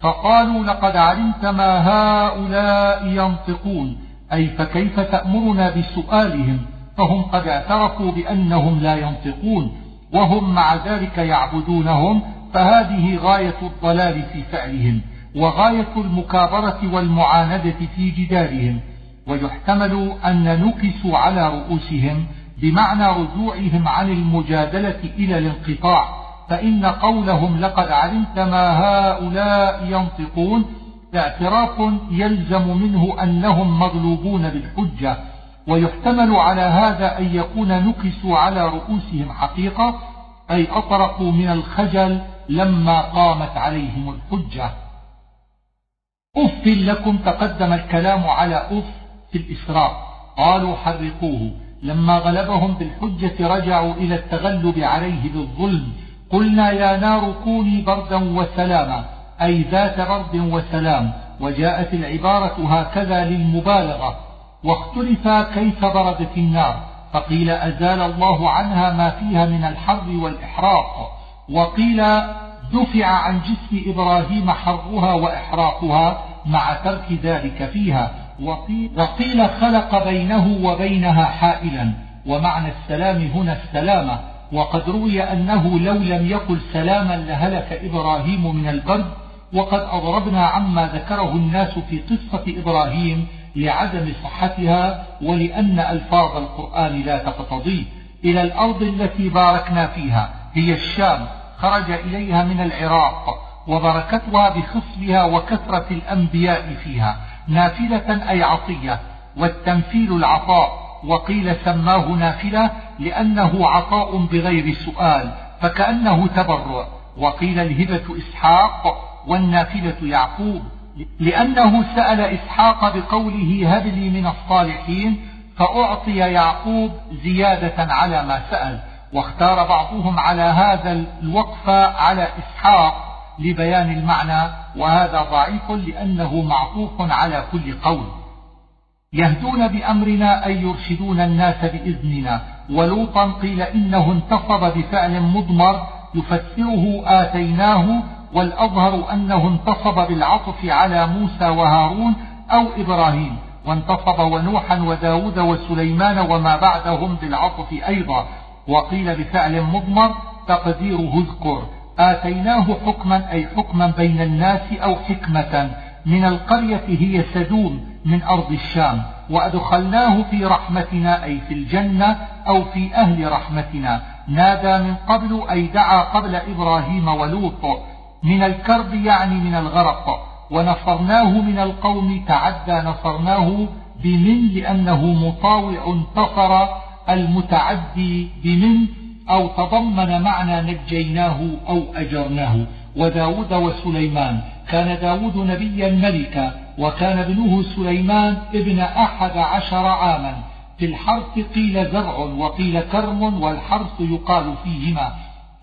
فقالوا لقد علمت ما هؤلاء ينطقون أي فكيف تأمرنا بسؤالهم؟ فهم قد اعترفوا بأنهم لا ينطقون وهم مع ذلك يعبدونهم فهذه غاية الضلال في فعلهم وغاية المكابرة والمعاندة في جدالهم. ويحتمل أن نكسوا على رؤوسهم بمعنى رجوعهم عن المجادلة إلى الانقطاع فإن قولهم لقد علمت ما هؤلاء ينطقون اعتراف يلزم منه أنهم مغلوبون بالحجة ويحتمل على هذا أن يكون نكسوا على رؤوسهم حقيقة أي أطرقوا من الخجل لما قامت عليهم الحجة. أف لكم تقدم الكلام على أف في الإسراء قالوا حرقوه. لما غلبهم بالحجة رجعوا إلى التغلب عليه بالظلم. قلنا يا نار كوني بردا وسلاما أي ذات برد وسلام. وجاءت العبارة هكذا للمبالغة. واختلف كيف بردت النار. فقيل أزال الله عنها ما فيها من الحر والإحراق. وقيل دفع عن جسم إبراهيم حرها وإحراقها مع ترك ذلك فيها. وقيل خلق بينه وبينها حائلا ومعنى السلام هنا السلامة وقد روي أنه لو لم يقل سلاما لهلك إبراهيم من البرد وقد أضربنا عما ذكره الناس في قصة إبراهيم لعدم صحتها ولأن ألفاظ القرآن لا تقتضيه إلى الأرض التي باركنا فيها هي الشام خرج إليها من العراق وبركتها بخصبها وكثرة الأنبياء فيها. نافلة أي عطية والتنفيل العطاء وقيل سماه نافلة لأنه عطاء بغير سؤال فكأنه تبرع وقيل الهبة إسحاق والنافلة يعقوب لأنه سأل إسحاق بقوله هب لي من الصالحين فأعطي يعقوب زيادة على ما سأل واختار بعضهم على هذا الوقف على إسحاق لبيان المعنى وهذا ضعيف لأنه معطوف على كل قول. يهدون بأمرنا أي يرشدون الناس بإذننا. ولوطا قيل إنه انتصب بفعل مضمر يفسره آتيناه والأظهر أنه انتصب بالعطف على موسى وهارون أو إبراهيم. وانتصب ونوحا وداود وسليمان وما بعدهم بالعطف أيضا. وقيل بفعل مضمر تقديره اذكر. آتيناه حكما أي حكما بين الناس أو حكمة. من القرية هي سدوم من أرض الشام وأدخلناه في رحمتنا أي في الجنة أو في أهل رحمتنا. نادى من قبل أي دعا قبل إبراهيم ولوط. من الكرب يعني من الغرق. ونصرناه من القوم تعدى نصرناه بمن؟ لأنه مطاوع انتصر المتعدي بمن؟ أو تضمن معنى نجيناه أو أجرناه وداود وسليمان. كان داود نبيا ملكا وكان ابنه سليمان ابن أحد عشر عاما. في الحرث قيل زرع وقيل كرم والحرث يقال فيهما.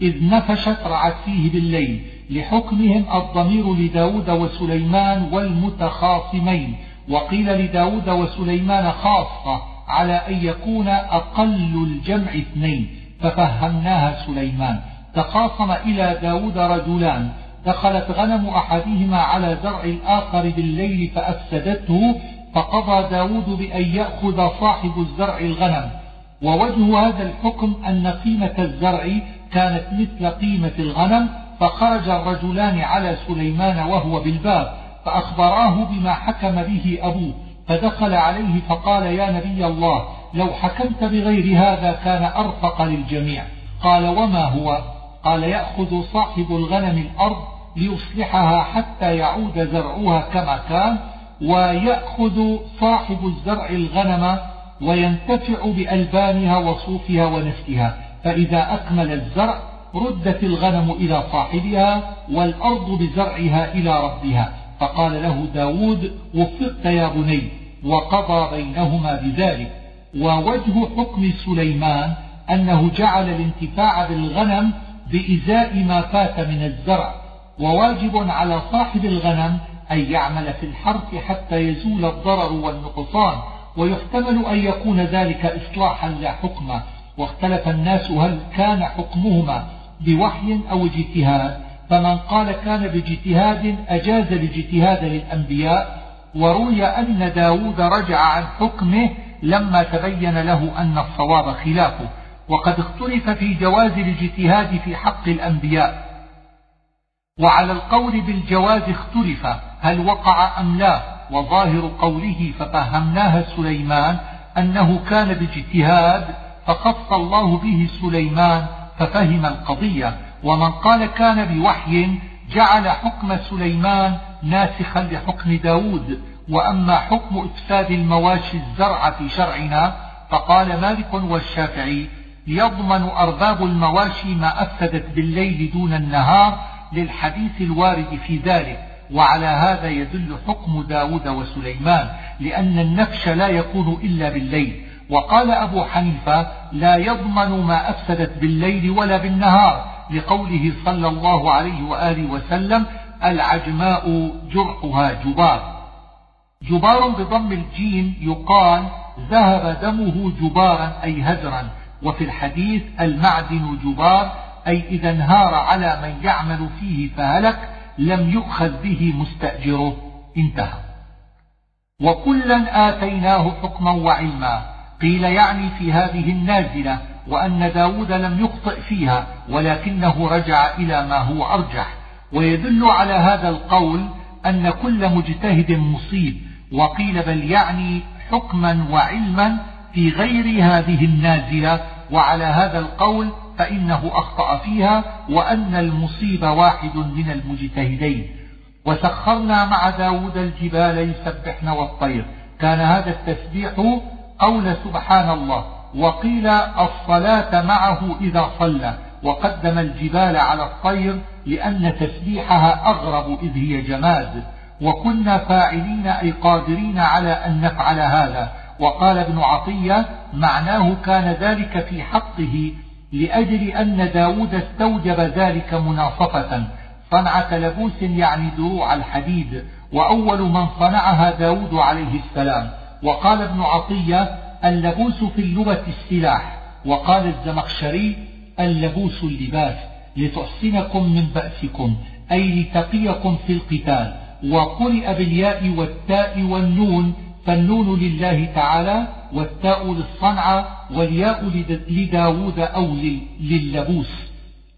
إذ نفشت رعت فيه بالليل لحكمهم الضمير لداود وسليمان والمتخاصمين. وقيل لداود وسليمان خاصة على أن يكون أقل الجمع اثنين. ففهمناها سليمان. تخاصم إلى داود رجلان. دخلت غنم أحدهما على زرع الآخر بالليل فأفسدته فقضى داود بأن يأخذ صاحب الزرع الغنم. ووجه هذا الحكم أن قيمة الزرع كانت مثل قيمة الغنم فخرج الرجلان على سليمان وهو بالباب فأخبراه بما حكم به أبوه فدخل عليه فقال يا نبي الله لو حكمت بغير هذا كان أرفق للجميع. قال وما هو؟ قال يأخذ صاحب الغنم الأرض ليصلحها حتى يعود زرعها كما كان ويأخذ صاحب الزرع الغنم وينتفع بألبانها وصوفها ونسلها فإذا أكمل الزرع ردت الغنم إلى صاحبها والأرض بزرعها إلى ربها. فقال له داود وفقت يا بني وقضى بينهما بذلك. ووجه حكم سليمان أنه جعل الانتفاع بالغنم بإزاء ما فات من الزرع وواجب على صاحب الغنم أن يعمل في الحرث حتى يزول الضرر والنقصان ويحتمل أن يكون ذلك إصلاحا لا حكم. واختلف الناس هل كان حكمهما بوحي أو اجتهاد فمن قال كان باجتهاد أجاز الاجتهاد للأنبياء وروي أن داود رجع عن حكمه لما تبين له أن الصواب خلافه وقد اختلف في جواز الاجتهاد في حق الأنبياء. وعلى القول بالجواز اختلف هل وقع أم لا وظاهر قوله ففهمناها سليمان أنه كان باجتهاد فخص الله به سليمان ففهم القضية. ومن قال كان بوحي جعل حكم سليمان ناسخا لحكم داود. وأما حكم إفساد المواشي الزرع في شرعنا فقال مالك والشافعي يضمن أرباب المواشي ما أفسدت بالليل دون النهار للحديث الوارد في ذلك وعلى هذا يدل حكم داود وسليمان لأن النفش لا يكون إلا بالليل. وقال أبو حنيفة لا يضمن ما أفسدت بالليل ولا بالنهار لقوله صلى الله عليه وآله وسلم العجماء جرحها جبار. جبار بضم الجيم يقال ذهب دمه جبارا أي هدرا وفي الحديث المعدن جبار أي إذا انهار على من يعمل فيه فهلك لم يؤخذ به مستأجره. انتهى. وكلا آتيناه حكما وعلما. قيل يعني في هذه النازلة وأن داود لم يخطئ فيها ولكنه رجع إلى ما هو أرجح. ويدل على هذا القول أن كل مجتهد مصيب وقيل بل يعني حكما وعلما في غير هذه النازلة وعلى هذا القول فإنه أخطأ فيها وأن المصيب واحد من المجتهدين. وسخرنا مع داود الجبال يسبحن والطير. كان هذا التسبيح قول سبحان الله وقيل الصلاة معه إذا صلى وقدم الجبال على الطير لأن تسبيحها أغرب إذ هي جماد وكنا فاعلين أي قادرين على أن نفعل هذا. وقال ابن عطية معناه كان ذلك في حقه لأجل أن داود استوجب ذلك مناصفة. صنعة لبوس يعني دروع الحديد وأول من صنعها داود عليه السلام. وقال ابن عطية اللبوس في اللغة السلاح. وقال الزمخشري اللبوس اللباس. لتحسنكم من بأسكم أي لتقيكم في القتال. وقرئ بالياء والتاء والنون فالنون لله تعالى والتاء للصنعة والياء لداود أو للبوس.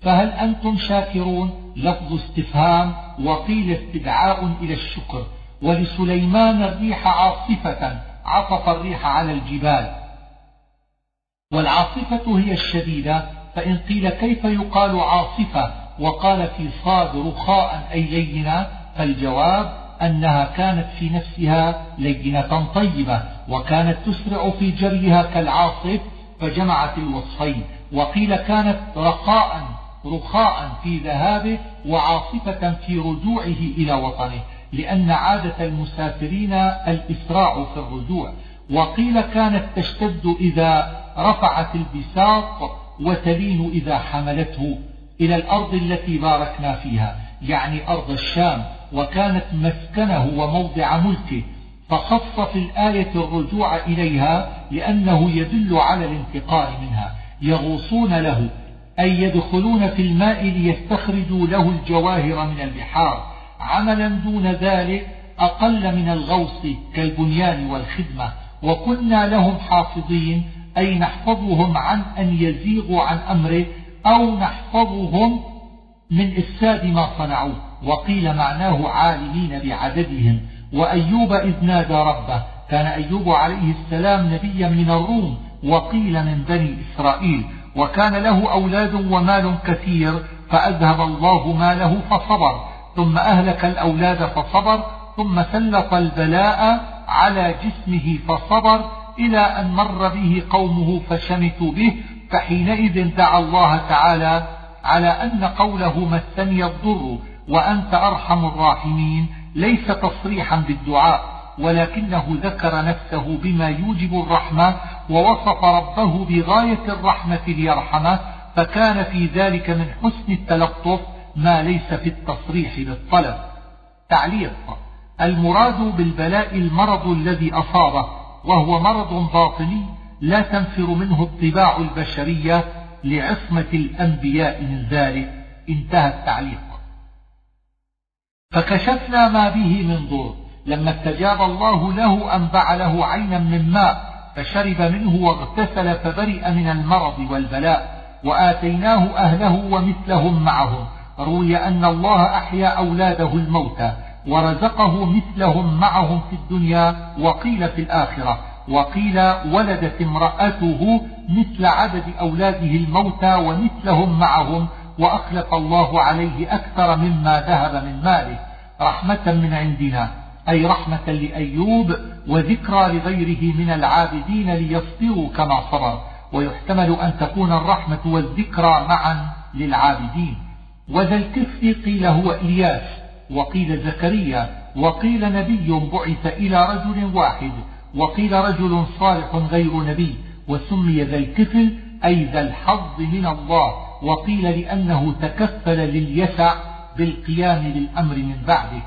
فهل أنتم شاكرون؟ لفظ استفهام وقيل استدعاء إلى الشكر. ولسليمان الريح عاصفة عطف الريح على الجبال. والعاصفة هي الشديدة فإن قيل كيف يقال عاصفة وقال في صاد رخاء أي لينة فالجواب أنها كانت في نفسها لينة طيبة وكانت تسرع في جريها كالعاصف فجمعت الوصفين. وقيل كانت رخاء رخاء في ذهابه وعاصفة في رجوعه إلى وطنه لأن عادة المسافرين الإسراع في الرجوع. وقيل كانت تشتد إذا رفعت البساط وتلين إذا حملته إلى الأرض التي باركنا فيها يعني أرض الشام وكانت مسكنه وموضع ملكه فخص في الآية الرجوع إليها لأنه يدل على الانتقال منها. يغوصون له أي يدخلون في الماء ليستخرجوا له الجواهر من البحار. عملا دون ذلك أقل من الغوص كالبنيان والخدمة. وكنا لهم حافظين أي نحفظهم عن أن يزيغوا عن أمره أو نحفظهم من إفساد ما صنعوه وقيل معناه عالمين بعددهم. وأيوب إذ نادى ربه. كان أيوب عليه السلام نبيا من الروم. وقيل من بني إسرائيل. وكان له أولاد ومال كثير. فأذهب الله ماله فصبر. ثم أهلك الأولاد فصبر. ثم سلط البلاء على جسمه فصبر. إلى أن مر به قومه فشمتوا به فحينئذ دعا الله تعالى على أن قوله مسني الضر وأنت أرحم الراحمين ليس تصريحا بالدعاء ولكنه ذكر نفسه بما يوجب الرحمة ووصف ربه بغاية الرحمة ليرحمه فكان في ذلك من حسن التلطف ما ليس في التصريح بالطلب. تعليق المراد بالبلاء المرض الذي أصابه. وهو مرض باطني لا تنفر منه الطباع البشرية لعصمة الأنبياء من ذلك. انتهى التعليق. فكشفنا ما به من ضر. لما استجاب الله له أنبع له عينا من ماء فشرب منه واغتسل فبرئ من المرض والبلاء وآتيناه أهله ومثلهم معهم. روي أن الله أحيا أولاده الموتى. ورزقه مثلهم معهم في الدنيا وقيل في الآخرة. وقيل ولدت امرأته مثل عدد أولاده الموتى ومثلهم معهم وأخلف الله عليه أكثر مما ذهب من ماله. رحمة من عندنا أي رحمة لأيوب وذكرى لغيره من العابدين ليصبروا كما صبر. ويحتمل أن تكون الرحمة والذكرى معا للعابدين. وذا الكفر قيل هو إلياس وقيل زكريا وقيل نبي بعث إلى رجل واحد وقيل رجل صالح غير نبي وسمي ذا الكفل أي ذا الحظ من الله وقيل لأنه تكفل لليسع بالقيام للأمر من بعده.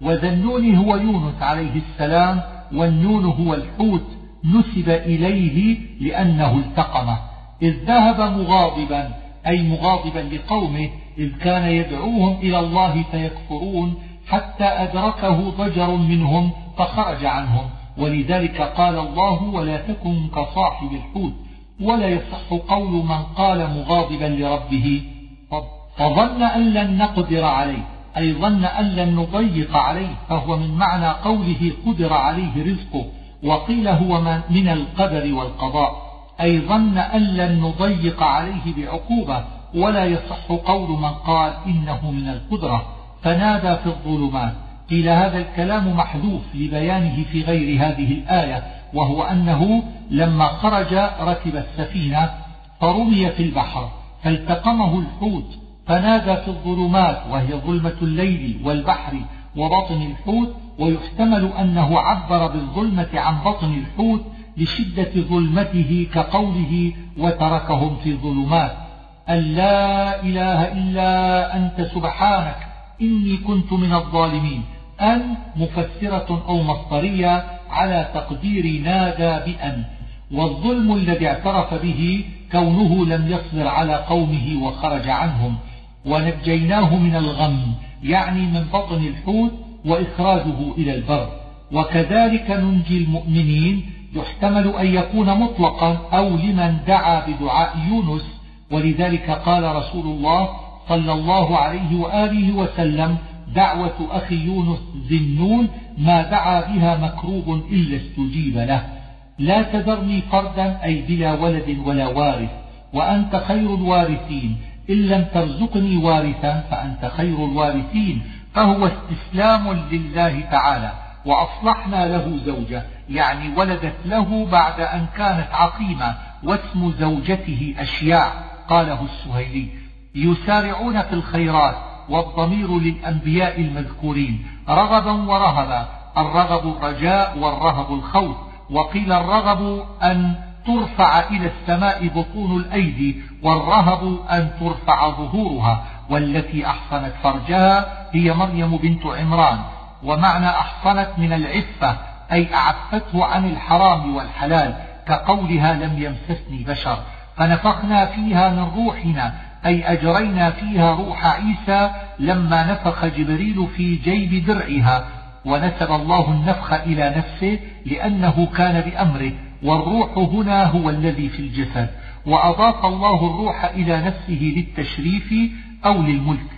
وذا النون هو يونس عليه السلام والنون هو الحوت نسب إليه لأنه التقمه. إذ ذهب مغاضبا أي مغاضبا لقومه إذ كان يدعوهم إلى الله فيكفرون حتى أدركه ضجر منهم فخرج عنهم. ولذلك قال الله ولا تكن كصاحب الحوت ولا يصح قول من قال مغاضبا لربه. فظن أن لن نقدر عليه أي ظن أن لن نضيق عليه فهو من معنى قوله قدر عليه رزقه وقيل هو من القدر والقضاء أي ظن أن لن نضيق عليه بعقوبة ولا يصح قول من قال إنه من القدرة. فنادى في الظلمات. قيل هذا الكلام محذوف لبيانه في غير هذه الآية وهو أنه لما خرج ركب السفينة فرمي في البحر فالتقمه الحوت فنادى في الظلمات وهي ظلمة الليل والبحر وبطن الحوت ويحتمل أنه عبر بالظلمة عن بطن الحوت لشدة ظلمته كقوله وتركهم في ظلمات أن لا إله إلا أنت سبحانك إني كنت من الظالمين. أن مفسرة أو مصدرية على تقدير نادى بأن. والظلم الذي اعترف به كونه لم يصبر على قومه وخرج عنهم. ونجيناه من الغم يعني من بطن الحوت وإخراجه إلى البر. وكذلك ننجي المؤمنين يحتمل أن يكون مطلقا أو لمن دعا بدعاء يونس ولذلك قال رسول الله صلى الله عليه وآله وسلم دعوة أخي يونس ذنون ما دعا بها مكروب إلا استجيب له. لا تذرني فردا أي بلا ولد ولا وارث وأنت خير الوارثين. إن لم ترزقني وارثا فأنت خير الوارثين. فهو استسلام لله تعالى وأصلحنا له زوجة يعني ولدت له بعد أن كانت عقيمة واسم زوجته أشياع قاله السهيلي. يسارعون في الخيرات والضمير للأنبياء المذكورين. رغبا ورهبا. الرغب الرجاء والرهب الخوف. وقيل الرغب أن ترفع إلى السماء بطون الأيدي والرهب أن ترفع ظهورها. والتي أحصنت فرجها هي مريم بنت عمران. ومعنى أحصنت من العفة أي أعفته عن الحرام والحلال كقولها لم يمسسني بشر. فنفخنا فيها من روحنا أي أجرينا فيها روح عيسى لما نفخ جبريل في جيب درعها ونسب الله النفخ إلى نفسه لأنه كان بأمره والروح هنا هو الذي في الجسد وأضاف الله الروح إلى نفسه للتشريف أو للملك.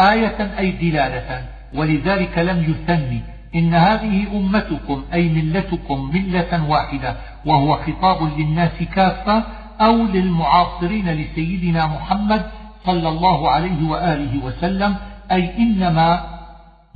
آية أي دلالة ولذلك لم يثني. إن هذه أمتكم أي ملتكم ملة واحدة وهو خطاب للناس كافة أو للمعاصرين لسيدنا محمد صلى الله عليه وآله وسلم أي إنما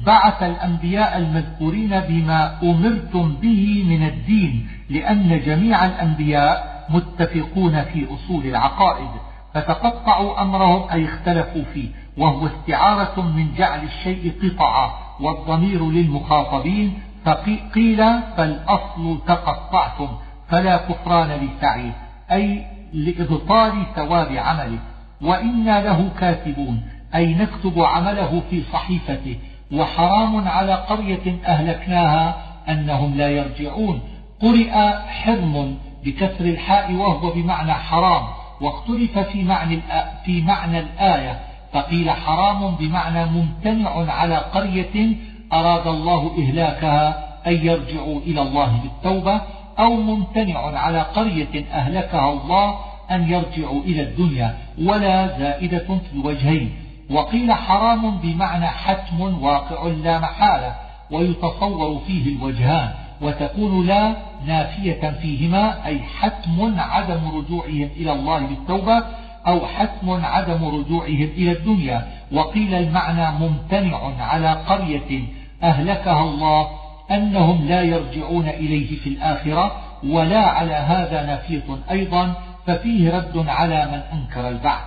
بعث الأنبياء المذكورين بما أمرتم به من الدين لأن جميع الأنبياء متفقون في أصول العقائد فتقطعوا أمرهم أي اختلفوا فيه. وهو استعارة من جعل الشيء قطعا والضمير للمخاطبين فقيل فالأصل تقطعتم فلا كفران لسعيه أي لإبطال ثواب عمله وإنا له كاتبون أي نكتب عمله في صحيفته وحرام على قرية أهلكناها أنهم لا يرجعون. قرئ حرم بكسر الحاء وهو بمعنى حرام واختلف في معنى في معنى الآية فقيل حرام بمعنى ممتنع على قرية أراد الله إهلاكها أن يرجعوا إلى الله بالتوبة أو ممتنع على قرية أهلكها الله أن يرجعوا إلى الدنيا ولا زائدة في الوجهين. وقيل حرام بمعنى حتم واقع لا محالة ويتصور فيه الوجهان وتكون لا نافية فيهما أي حتم عدم رجوعهم إلى الله بالتوبة أو حتم عدم رجوعهم إلى الدنيا. وقيل المعنى ممتنع على قرية أهلكها الله أنهم لا يرجعون إليه في الآخرة ولا على هذا نافية أيضا ففيه رد على من أنكر البعث.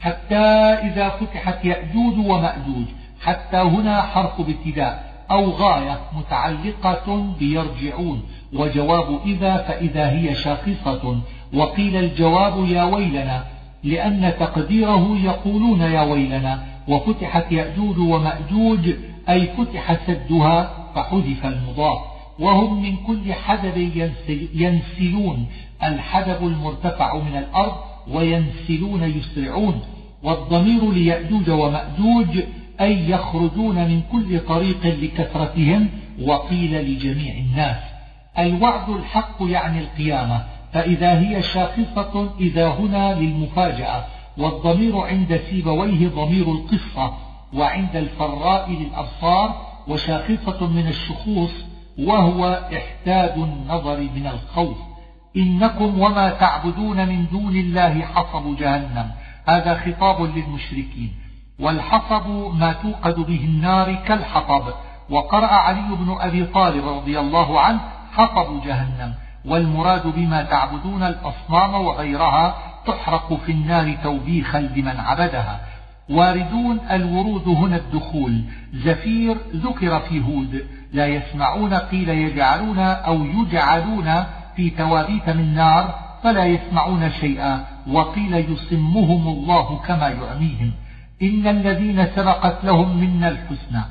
حتى إذا فتحت يأجوج ومأجوج حتى هنا حرف ابتداء أو غاية متعلقة بيرجعون. وجواب إذا فإذا هي شاخصة. وقيل الجواب يا ويلنا لأن تقديره يقولون يا ويلنا وفتحت يأجوج ومأجوج أي فتح سدها فحذف المضاف. وهم من كل حدب ينسلون الحدب المرتفع من الأرض وينسلون يسرعون. والضمير ليأجوج ومأجوج أي يخرجون من كل طريق لكثرتهم وقيل لجميع الناس. الوعد الحق يعني القيامة. فإذا هي شاخصة إذا هنا للمفاجأة والضمير عند سيبويه ضمير القصة وعند الفراء للأبصار وشاخصة من الشخوص وهو إحداد النظر من الخوف. إنكم وما تعبدون من دون الله حصب جهنم. هذا خطاب للمشركين. والحصب ما توقد به النار كالحطب. وقرأ علي بن أبي طالب رضي الله عنه حطب جهنم. والمراد بما تعبدون الأصنام وغيرها تحرق في النار توبيخا لمن عبدها. واردون الورود هنا الدخول. زفير ذكر في هود. لا يسمعون قيل يجعلون أو يجعلون في توابيت من نار فلا يسمعون شيئا. وقيل يصمهم الله كما يعميهم. إن الذين سبقت لهم منا الحسنى.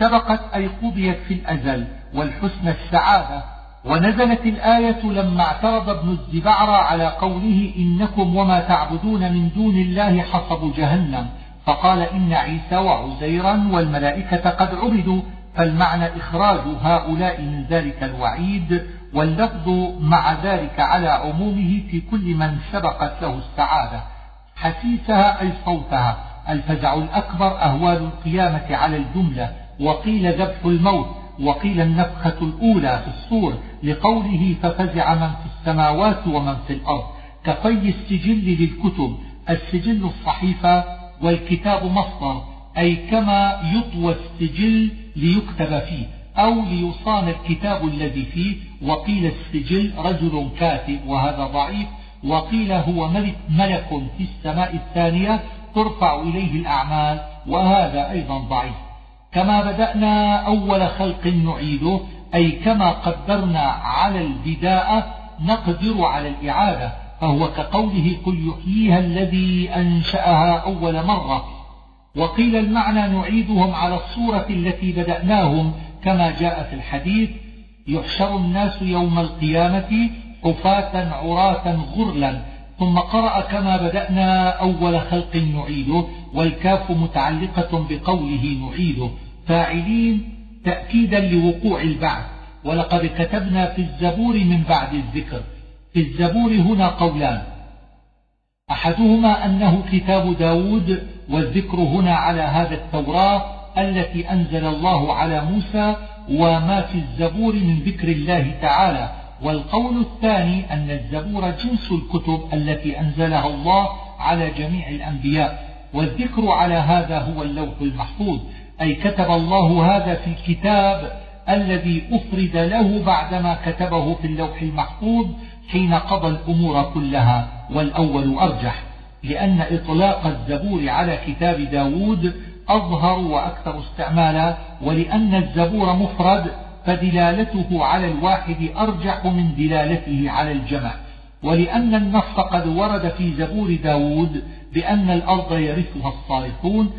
سبقت أي قضيت في الأزل والحسنى السعادة. ونزلت الآية لما اعترض ابن الزبعر على قوله إنكم وما تعبدون من دون الله حصب جهنم. فقال إن عيسى وعزيرا والملائكة قد عبدوا فالمعنى إخراج هؤلاء من ذلك الوعيد واللفظ مع ذلك على عمومه في كل من سبقت له السعادة. حسيسها أي صوتها الفزع الأكبر أهوال القيامة على الجملة وقيل ذبح الموت وقيل النفخة الأولى في الصور لقوله ففزع من في السماوات ومن في الأرض كفي السجل للكتب السجل الصحيفة والكتاب مصدر أي كما يطوى السجل ليكتب فيه أو ليصان الكتاب الذي فيه وقيل السجل رجل كاتب وهذا ضعيف وقيل هو ملك, ملك في السماء الثانية ترفع إليه الأعمال وهذا أيضا ضعيف. كما بدأنا أول خلق نعيده أي كما قدرنا على البداءة نقدر على الإعادة فهو كقوله قل يحييها الذي أنشأها أول مرة. وقيل المعنى نعيدهم على الصورة التي بدأناهم كما جاء في الحديث يحشر الناس يوم القيامة حفاة عراة غرلا. ثم قرأ كما بدأنا أول خلق نعيده والكاف متعلقة بقوله نعيده. فاعلين تأكيدا لوقوع البعث. ولقد كتبنا في الزبور من بعد الذكر. في الزبور هنا قولان. أحدهما أنه كتاب داود والذكر هنا على هذا التوراة التي أنزل الله على موسى وما في الزبور من ذكر الله تعالى. والقول الثاني أن الزبور جنس الكتب التي أنزلها الله على جميع الأنبياء والذكر على هذا هو اللوح المحفوظ أي كتب الله هذا في الكتاب الذي أفرد له بعدما كتبه في اللوح المحفوظ حين قضى الأمور كلها والأول أرجح لأن إطلاق الزبور على كتاب داود أظهر وأكثر استعمالا ولأن الزبور مفرد فدلالته على الواحد أرجح من دلالته على الجمع ولأن النص قد ورد في زبور داود بأن الأرض يرثها الصالحون.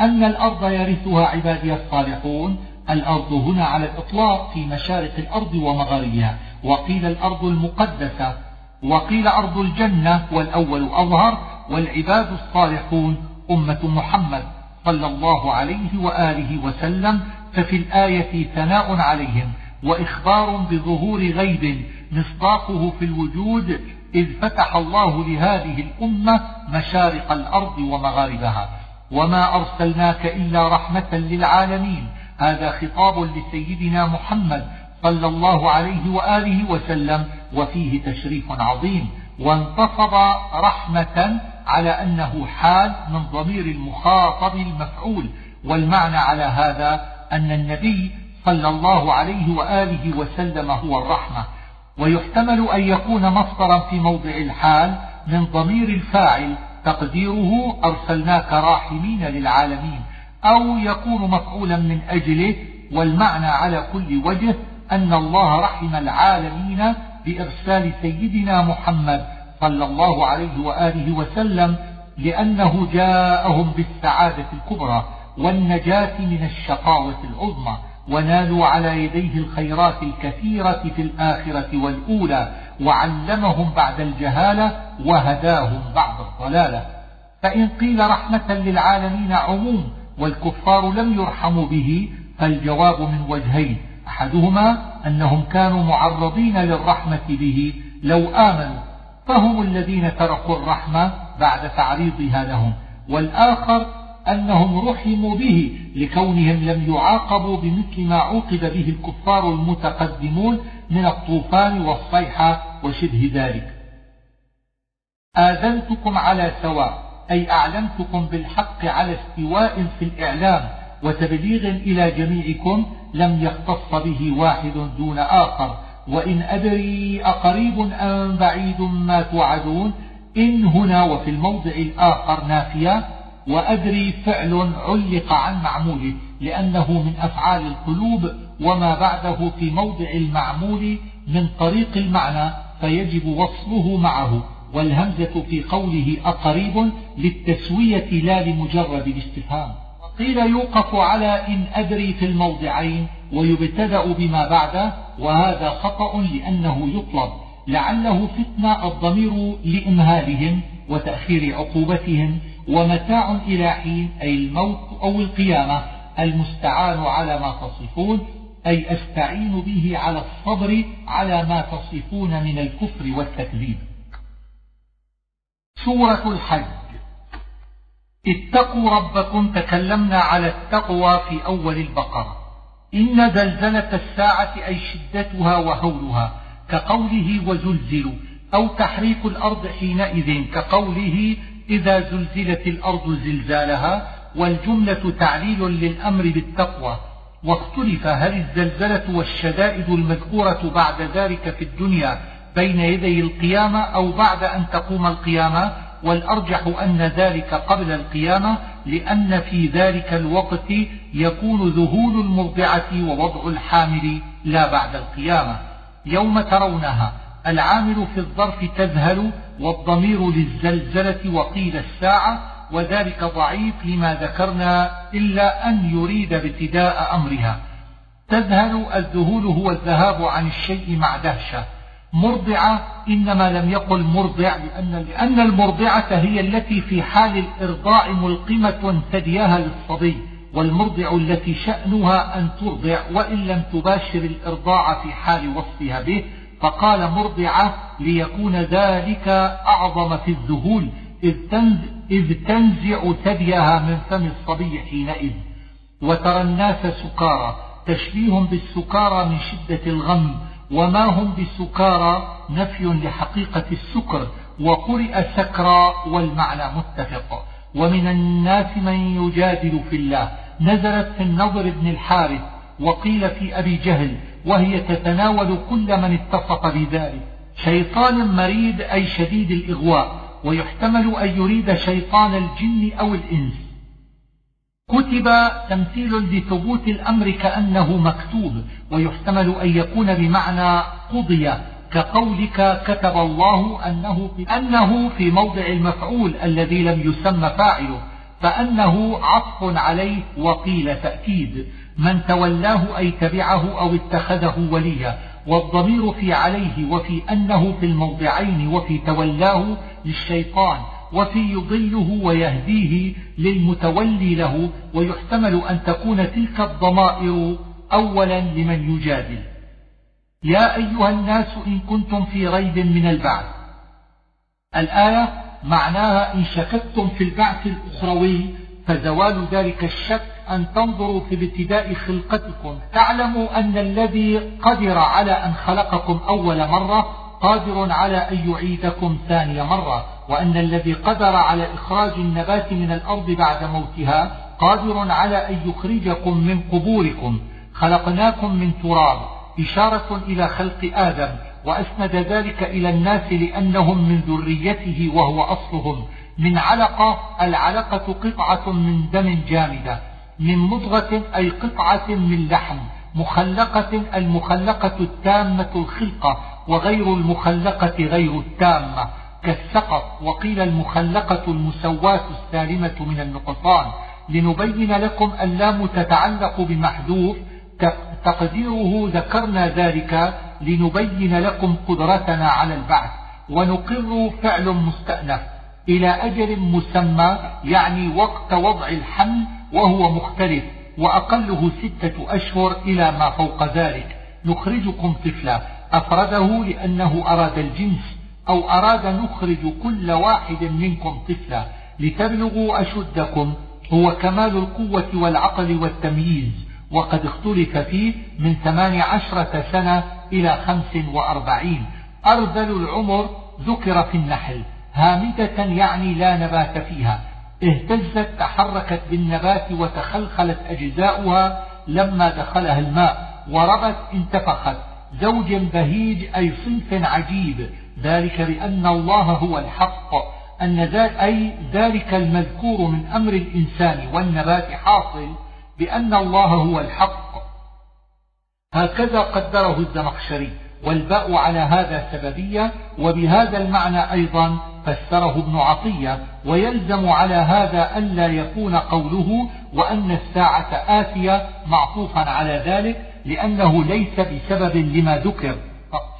أن الأرض يرثها عبادي الصالحون. الأرض هنا على الإطلاق في مشارق الأرض ومغاربها وقيل الأرض المقدسة وقيل أرض الجنة والأول أظهر والعباد الصالحون أمة محمد صلى الله عليه وآله وسلم. ففي الآية ثناء عليهم وإخبار بظهور غيب مصداقه في الوجود إذ فتح الله لهذه الأمة مشارق الأرض ومغاربها. وما أرسلناك إلا رحمة للعالمين. هذا خطاب لسيدنا محمد صلى الله عليه وآله وسلم وفيه تشريف عظيم. وانتصب رحمة على أنه حال من ضمير المخاطب المفعول. والمعنى على هذا أن النبي صلى الله عليه وآله وسلم هو الرحمة ويحتمل أن يكون مصدرا في موضع الحال من ضمير الفاعل تقديره أرسلناك راحمين للعالمين أو يكون مفعولا من أجله والمعنى على كل وجه أن الله رحم العالمين بإرسال سيدنا محمد صلى الله عليه وآله وسلم لأنه جاءهم بالسعادة الكبرى. والنجاة من الشقاوة العظمى ونالوا على يديه الخيرات الكثيرة في الآخرة والأولى وعلمهم بعد الجهالة وهداهم بعد الضلالة. فإن قيل رحمة للعالمين عموم والكفار لم يرحموا به فالجواب من وجهين. أحدهما أنهم كانوا معرضين للرحمة به لو آمنوا فهم الذين تركوا الرحمة بعد تعريضها لهم. والآخر أنهم رحموا به لكونهم لم يعاقبوا بمثل ما عوقب به الكفار المتقدمون من الطوفان والصيحة وشبه ذلك. آذنتكم على سواء أي أعلمتكم بالحق على استواء في الإعلام وتبليغ إلى جميعكم لم يختص به واحد دون آخر. وإن أدري أقريب أم بعيد ما توعدون إن هنا وفي الموضع الآخر نافية. وأدري فعل علق عن معموله لأنه من أفعال القلوب وما بعده في موضع المعمول من طريق المعنى فيجب وصله معه والهمزة في قوله أقريب للتسوية لا لمجرد الاستفهام. قيل يوقف على إن أدري في الموضعين ويبتدأ بما بعده وهذا خطأ لأنه يطلب لعله فتنة الضمير لإمهالهم وتأخير عقوبتهم ومتاع إلى حين أي الموت أو القيامة المستعان على ما تصفون أي أستعين به على الصبر على ما تصفون من الكفر والتكذيب. سورة الحج. اتقوا ربكم تكلمنا على التقوى في أول البقرة. إن زلزلة الساعة أي شدتها وهولها كقوله وزلزلوا أو تحريك الأرض حينئذ كقوله إذا زلزلت الأرض زلزالها والجملة تعليل للأمر بالتقوى واختلف هل الزلزلة والشدائد المذكورة بعد ذلك في الدنيا بين يدي القيامة أو بعد أن تقوم القيامة؟ والأرجح أن ذلك قبل القيامة لأن في ذلك الوقت يكون ذهول المرضعة ووضع الحامل لا بعد القيامة. يوم ترونها العامل في الظرف تذهل والضمير للزلزلة وقيل الساعة وذلك ضعيف لما ذكرنا إلا أن يريد ابتداء أمرها. تذهل الذهول هو الذهاب عن الشيء مع دهشة. مرضعة إنما لم يقل مرضع لأن, لأن المرضعة هي التي في حال الإرضاع ملقمة ثديها للصبي والمرضع التي شأنها أن ترضع وإن لم تباشر الإرضاع في حال وصفها به فقال مرضعة ليكون ذلك أعظم في الذهول إذ تنزع ثديها من فم الصبي حينئذ وترى الناس سكارى تشبيه بالسكارى من شدة الغم وما هم بسكارى نفي لحقيقة السكر وقرئ سكرى والمعنى متفق. ومن الناس من يجادل في الله نزلت في النضر بن الحارث وقيل في أبي جهل وهي تتناول كل من اتصف بذلك. شيطان مريد أي شديد الإغواء ويحتمل أن يريد شيطان الجن أو الإنس. كتب تمثيل لثبوت الأمر كأنه مكتوب ويحتمل أن يكون بمعنى قضي كقولك كتب الله أنه في, أنه في موضع المفعول الذي لم يسمى فاعله فأنه عطف عليه وقيل تأكيد. من تولاه أي تبعه أو اتخذه وليا والضمير في عليه وفي أنه في الموضعين وفي تولاه للشيطان وفي يضله ويهديه للمتولي له ويحتمل أن تكون تلك الضمائر أولا لمن يجادل. يا أيها الناس إن كنتم في ريب من البعث. الآية معناها إن شككتم في البعث الأخروي فزوال ذلك الشك أن تنظروا في ابتداء خلقتكم. تعلموا أن الذي قدر على أن خلقكم أول مرة قادر على أن يعيدكم ثاني مرة وأن الذي قدر على إخراج النبات من الأرض بعد موتها قادر على أن يخرجكم من قبوركم. خلقناكم من تراب إشارة إلى خلق آدم وأسند ذلك إلى الناس لأنهم من ذريته وهو أصلهم. من علقة العلقة قطعة من دم جامدة. من مضغة أي قطعة من لحم مخلقة المخلقة التامة الخلقة وغير المخلقة غير التامة. كالسقط وقيل المخلقة المسواة السالمة من النقصان. لنبين لكم اللام تتعلق بمحذوف تقديره ذكرنا ذلك لنبين لكم قدرتنا على البعث. ونقر فعل مستأنف إلى أجل مسمى يعني وقت وضع الحمل وهو مختلف وأقله ستة أشهر إلى ما فوق ذلك. نخرجكم طفلا. أفرده لأنه أراد الجنس أو أراد نخرج كل واحد منكم طفلا. لتبلغوا أشدكم. هو كمال القوة والعقل والتمييز. وقد اختلف فيه من ثمان عشرة سنة إلى خمس وأربعين. أرذل العمر ذكر في النحل. هامدة يعني لا نبات فيها. اهتزت تحركت بالنبات وتخلخلت أجزاؤها لما دخلها الماء وربت انتفخت. زوج بهيج أي صنف عجيب. ذلك بأن الله هو الحق. أن أي ذلك المذكور من أمر الإنسان والنبات حاصل بأن الله هو الحق. هكذا قدره الزمخشري. والباء على هذا سببية وبهذا المعنى أيضا فسره ابن عطية ويلزم على هذا ألا يكون قوله وأن الساعة آتية معطوفا على ذلك لأنه ليس بسبب لما ذكر.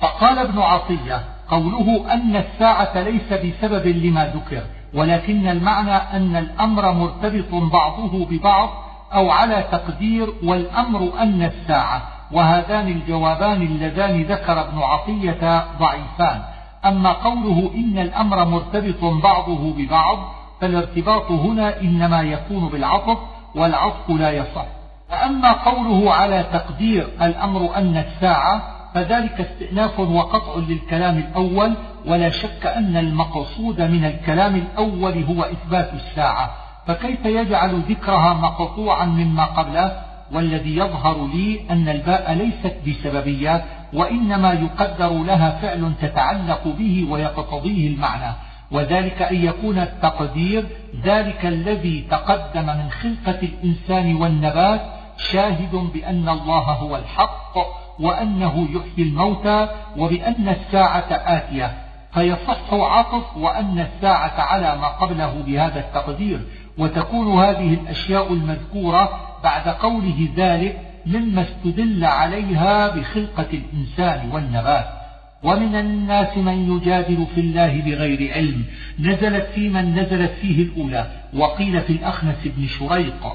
فقال ابن عطية قوله أن الساعة ليس بسبب لما ذكر ولكن المعنى أن الأمر مرتبط بعضه ببعض أو على تقدير والأمر أن الساعة وهذان الجوابان اللذان ذكر ابن عطية ضعيفان. أما قوله إن الأمر مرتبط بعضه ببعض فالارتباط هنا إنما يكون بالعطف والعطف لا يصح. وأما قوله على تقدير الأمر أن الساعة فذلك استئناف وقطع للكلام الأول ولا شك أن المقصود من الكلام الأول هو إثبات الساعة. فكيف يجعل ذكرها مقطوعا مما قبله؟ والذي يظهر لي أن الباء ليست بسببية وإنما يقدر لها فعل تتعلق به ويقتضيه المعنى. وذلك أن يكون التقدير ذلك الذي تقدم من خلقة الإنسان والنبات شاهد بأن الله هو الحق وأنه يحيي الموتى وبأن الساعة آتية. فيصح عطف وأن الساعة على ما قبله بهذا التقدير. وتكون هذه الأشياء المذكورة بعد قوله ذلك مما استدل عليها بخلقة الإنسان والنبات. ومن الناس من يجادل في الله بغير علم. نزلت في من نزلت فيه الأولى. وقيل في الأخنس بن شريق.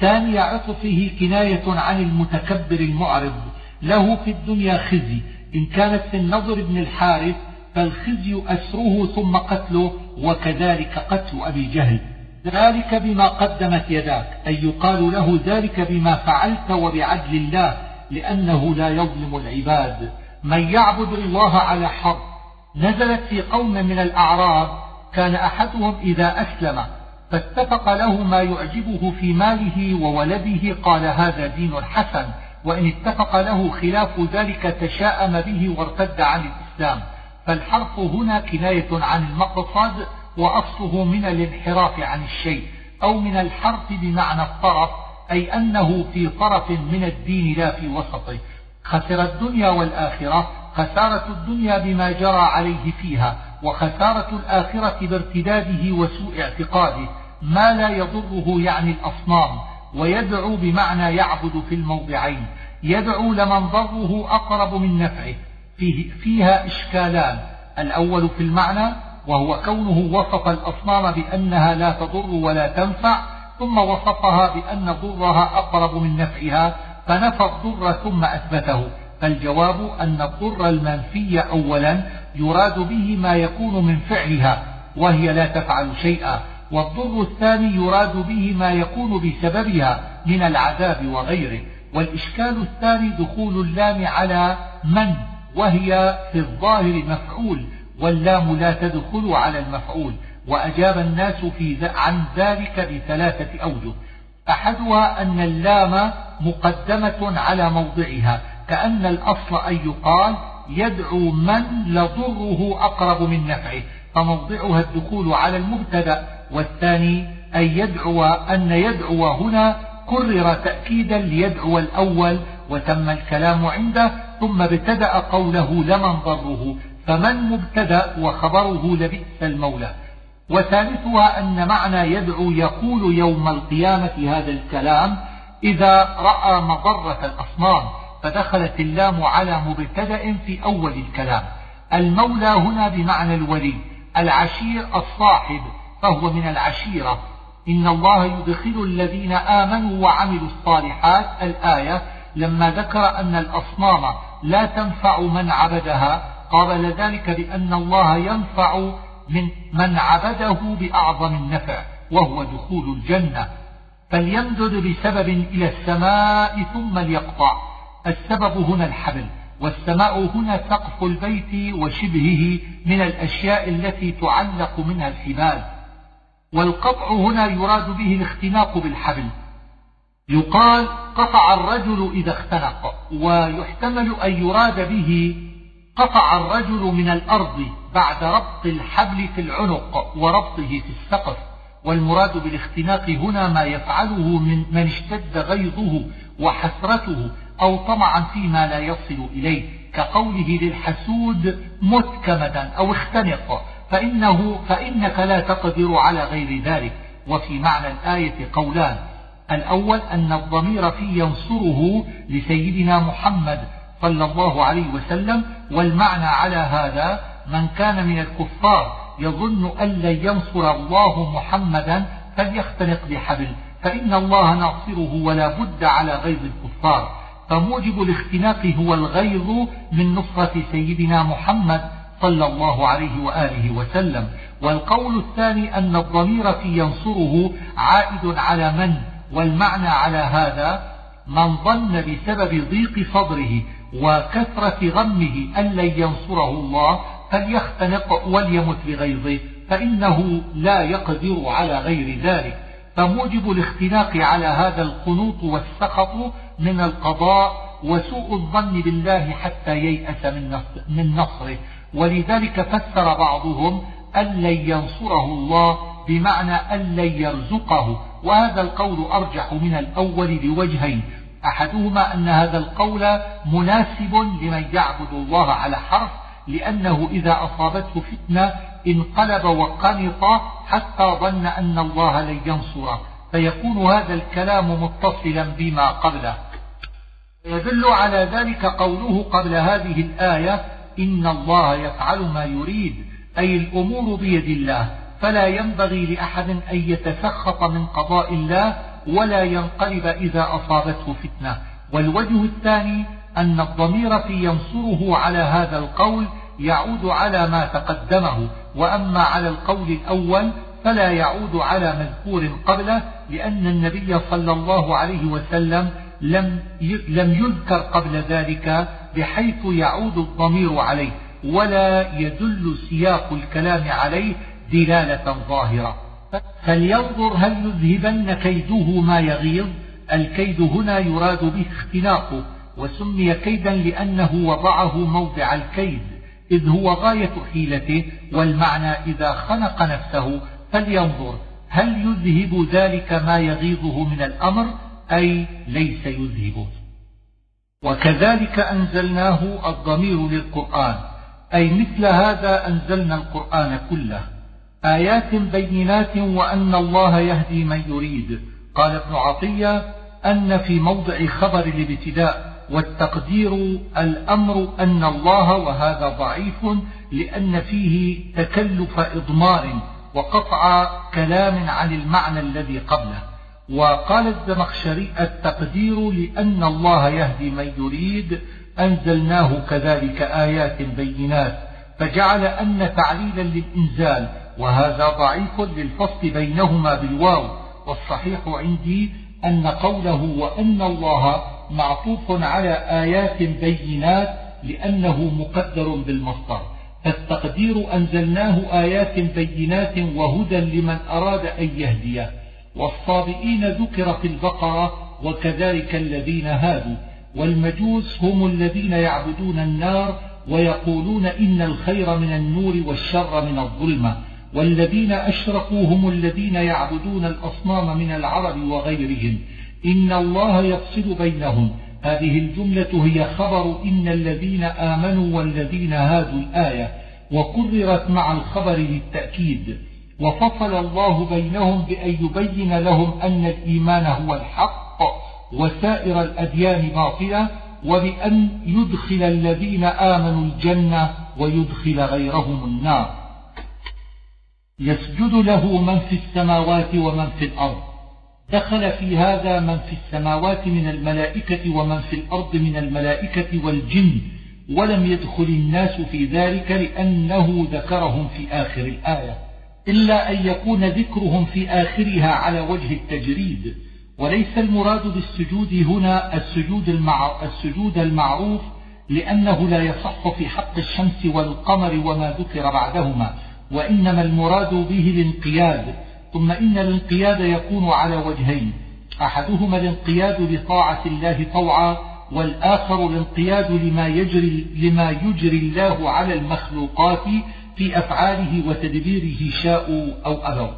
ثاني عطفه كناية عن المتكبر المعرض. له في الدنيا خزي. إن كانت في النضر بن الحارث فالخزي أسره ثم قتله وكذلك قتل أبي جهل. ذلك بما قدمت يداك أي يقال له ذلك بما فعلت وبعدل الله لأنه لا يظلم العباد. من يعبد الله على حرف نزلت في قوم من الأعراب كان أحدهم إذا أسلم فاتفق له ما يعجبه في ماله وولده قال هذا دين حسن وإن اتفق له خلاف ذلك تشاءم به وارتد عن الإسلام. فالحرف هنا كناية عن المقصد وأصله من الانحراف عن الشيء أو من الحرف بمعنى الطرف أي أنه في طرف من الدين لا في وسطه. خسر الدنيا والآخرة خسارة الدنيا بما جرى عليه فيها وخسارة الآخرة بارتداده وسوء اعتقاده. ما لا يضره يعني الأصنام ويدعو بمعنى يعبد في الموضعين. يدعو لمن ضره أقرب من نفعه. فيه فيها إشكالان. الأول في المعنى وهو كونه وصف الأصنام بأنها لا تضر ولا تنفع ثم وصفها بأن ضرها أقرب من نفعها فنفى الضر ثم أثبته. فالجواب أن الضر المنفي أولا يراد به ما يكون من فعلها وهي لا تفعل شيئا والضر الثاني يراد به ما يكون بسببها من العذاب وغيره. والإشكال الثاني دخول اللام على من وهي في الظاهر مفعول واللام لا تدخل على المفعول وأجاب الناس في عن ذلك بثلاثة أوجه. أحدها أن اللام مقدمة على موضعها كأن الأصل أن يقال يدعو من لضره أقرب من نفعه فموضعها الدخول على المبتدأ والثاني أن يدعو أن يدعو هنا كرر تأكيدا ليدعو الأول وتم الكلام عنده ثم ابتدأ قوله لمن ضره. فمن مبتدأ وخبره لبئس المولى. وثالثها أن معنى يدعو يقول يوم القيامة هذا الكلام إذا رأى مضرة الأصنام فدخلت اللام على مبتدأ في أول الكلام. المولى هنا بمعنى الولي العشير الصاحب فهو من العشيرة. إن الله يدخل الذين آمنوا وعملوا الصالحات. الآية لما ذكر أن الأصنام لا تنفع من عبدها قابل ذلك بأن الله ينفع من من عبده بأعظم النفع وهو دخول الجنة. فليمدد بسبب إلى السماء ثم ليقطع. السبب هنا الحبل والسماء هنا سقف البيت وشبهه من الأشياء التي تعلق منها الحبال. والقطع هنا يراد به الاختناق بالحبل. يقال قطع الرجل إذا اختنق ويحتمل أن يراد به قطع الرجل من الأرض بعد ربط الحبل في العنق وربطه في السقف والمراد بالاختناق هنا ما يفعله من من اشتد غيظه وحسرته أو طمعا فيما لا يصل إليه كقوله للحسود مت كمدا أو اختنق فإنه فإنك لا تقدر على غير ذلك. وفي معنى الآية قولان الأول أن الضمير في ينصره لسيدنا محمد صلى الله عليه وسلم والمعنى على هذا من كان من الكفار يظن أن لن ينصر الله محمدا فليختنق بحبل فإن الله ناصره ولا بد على غيظ الكفار. فموجب الاختناق هو الغيظ من نصرة سيدنا محمد صلى الله عليه وآله وسلم. والقول الثاني أن الضمير في ينصره عائد على من؟ والمعنى على هذا من ظن بسبب ضيق صدره وكثرة غمه أن لن ينصره الله فليختنق وليمت بغيظه فإنه لا يقدر على غير ذلك. فموجب الاختناق على هذا القنوط والسخط من القضاء وسوء الظن بالله حتى ييأس من نصره. ولذلك فسر بعضهم أن لن ينصره الله بمعنى أن لن يرزقه. وهذا القول أرجح من الأول بوجهين أحدهما أن هذا القول مناسب لمن يعبد الله على حرف لأنه إذا أصابته فتنة انقلب وقنط حتى ظن أن الله لن ينصره. فيكون هذا الكلام متصلا بما قبله. يدل على ذلك قوله قبل هذه الآية إن الله يفعل ما يريد أي الأمور بيد الله. فلا ينبغي لأحد أن يتسخط من قضاء الله ولا ينقلب إذا أصابته فتنة. والوجه الثاني أن الضمير في ينصره على هذا القول يعود على ما تقدمه. وأما على القول الأول فلا يعود على مذكور قبله لأن النبي صلى الله عليه وسلم لم لم يذكر قبل ذلك بحيث يعود الضمير عليه ولا يدل سياق الكلام عليه دلالة ظاهرة. فلينظر هل يذهبن كيده ما يغيظ؟ الكيد هنا يراد به اختناقه وسمي كيدا لأنه وضعه موضع الكيد إذ هو غاية حيلته والمعنى إذا خنق نفسه فلينظر هل يذهب ذلك ما يغيظه من الأمر أي ليس يذهبه وكذلك أنزلناه الضمير للقرآن أي مثل هذا أنزلنا القرآن كله. آيات بينات وأن الله يهدي من يريد. قال ابن عطية أن في موضع خبر الابتداء والتقدير الأمر أن الله وهذا ضعيف لأن فيه تكلف إضمار وقطع كلام عن المعنى الذي قبله. وقال الزمخشري التقدير لأن الله يهدي من يريد. أنزلناه كذلك آيات بينات. فجعل أن تعليلا للإنزال وهذا ضعيف للفصل بينهما بالواو والصحيح عندي أن قوله وأن الله معطوف على آيات بينات لأنه مقدر بالمصدر. فالتقدير أنزلناه آيات بينات وهدى لمن أراد أن يهديه والصابئين ذكر في البقرة وكذلك الذين هادوا والمجوس هم الذين يعبدون النار ويقولون إن الخير من النور والشر من الظلمة. والذين أشركوا هم الذين يعبدون الأصنام من العرب وغيرهم إن الله يفصل بينهم. هذه الجملة هي خبر إن الذين آمنوا والذين هادوا الآية وكررت مع الخبر للتأكيد. وفصل الله بينهم بأن يبين لهم أن الإيمان هو الحق وسائر الأديان باطلة وبأن يدخل الذين آمنوا الجنة ويدخل غيرهم النار. يسجد له من في السماوات ومن في الأرض. دخل في هذا من في السماوات من الملائكة ومن في الأرض من الملائكة والجن ولم يدخل الناس في ذلك لأنه ذكرهم في آخر الآية. إلا أن يكون ذكرهم في آخرها على وجه التجريد. وليس المراد بالسجود هنا السجود, المع... السجود المعروف لأنه لا يصح في حق الشمس والقمر وما ذكر بعدهما. وإنما المراد به الانقياد ثم إن الانقياد يكون على وجهين أحدهما الانقياد لطاعة الله طوعا والآخر الانقياد لما يجري, لما يجري الله على المخلوقات في أفعاله وتدبيره شاءوا أو أبوا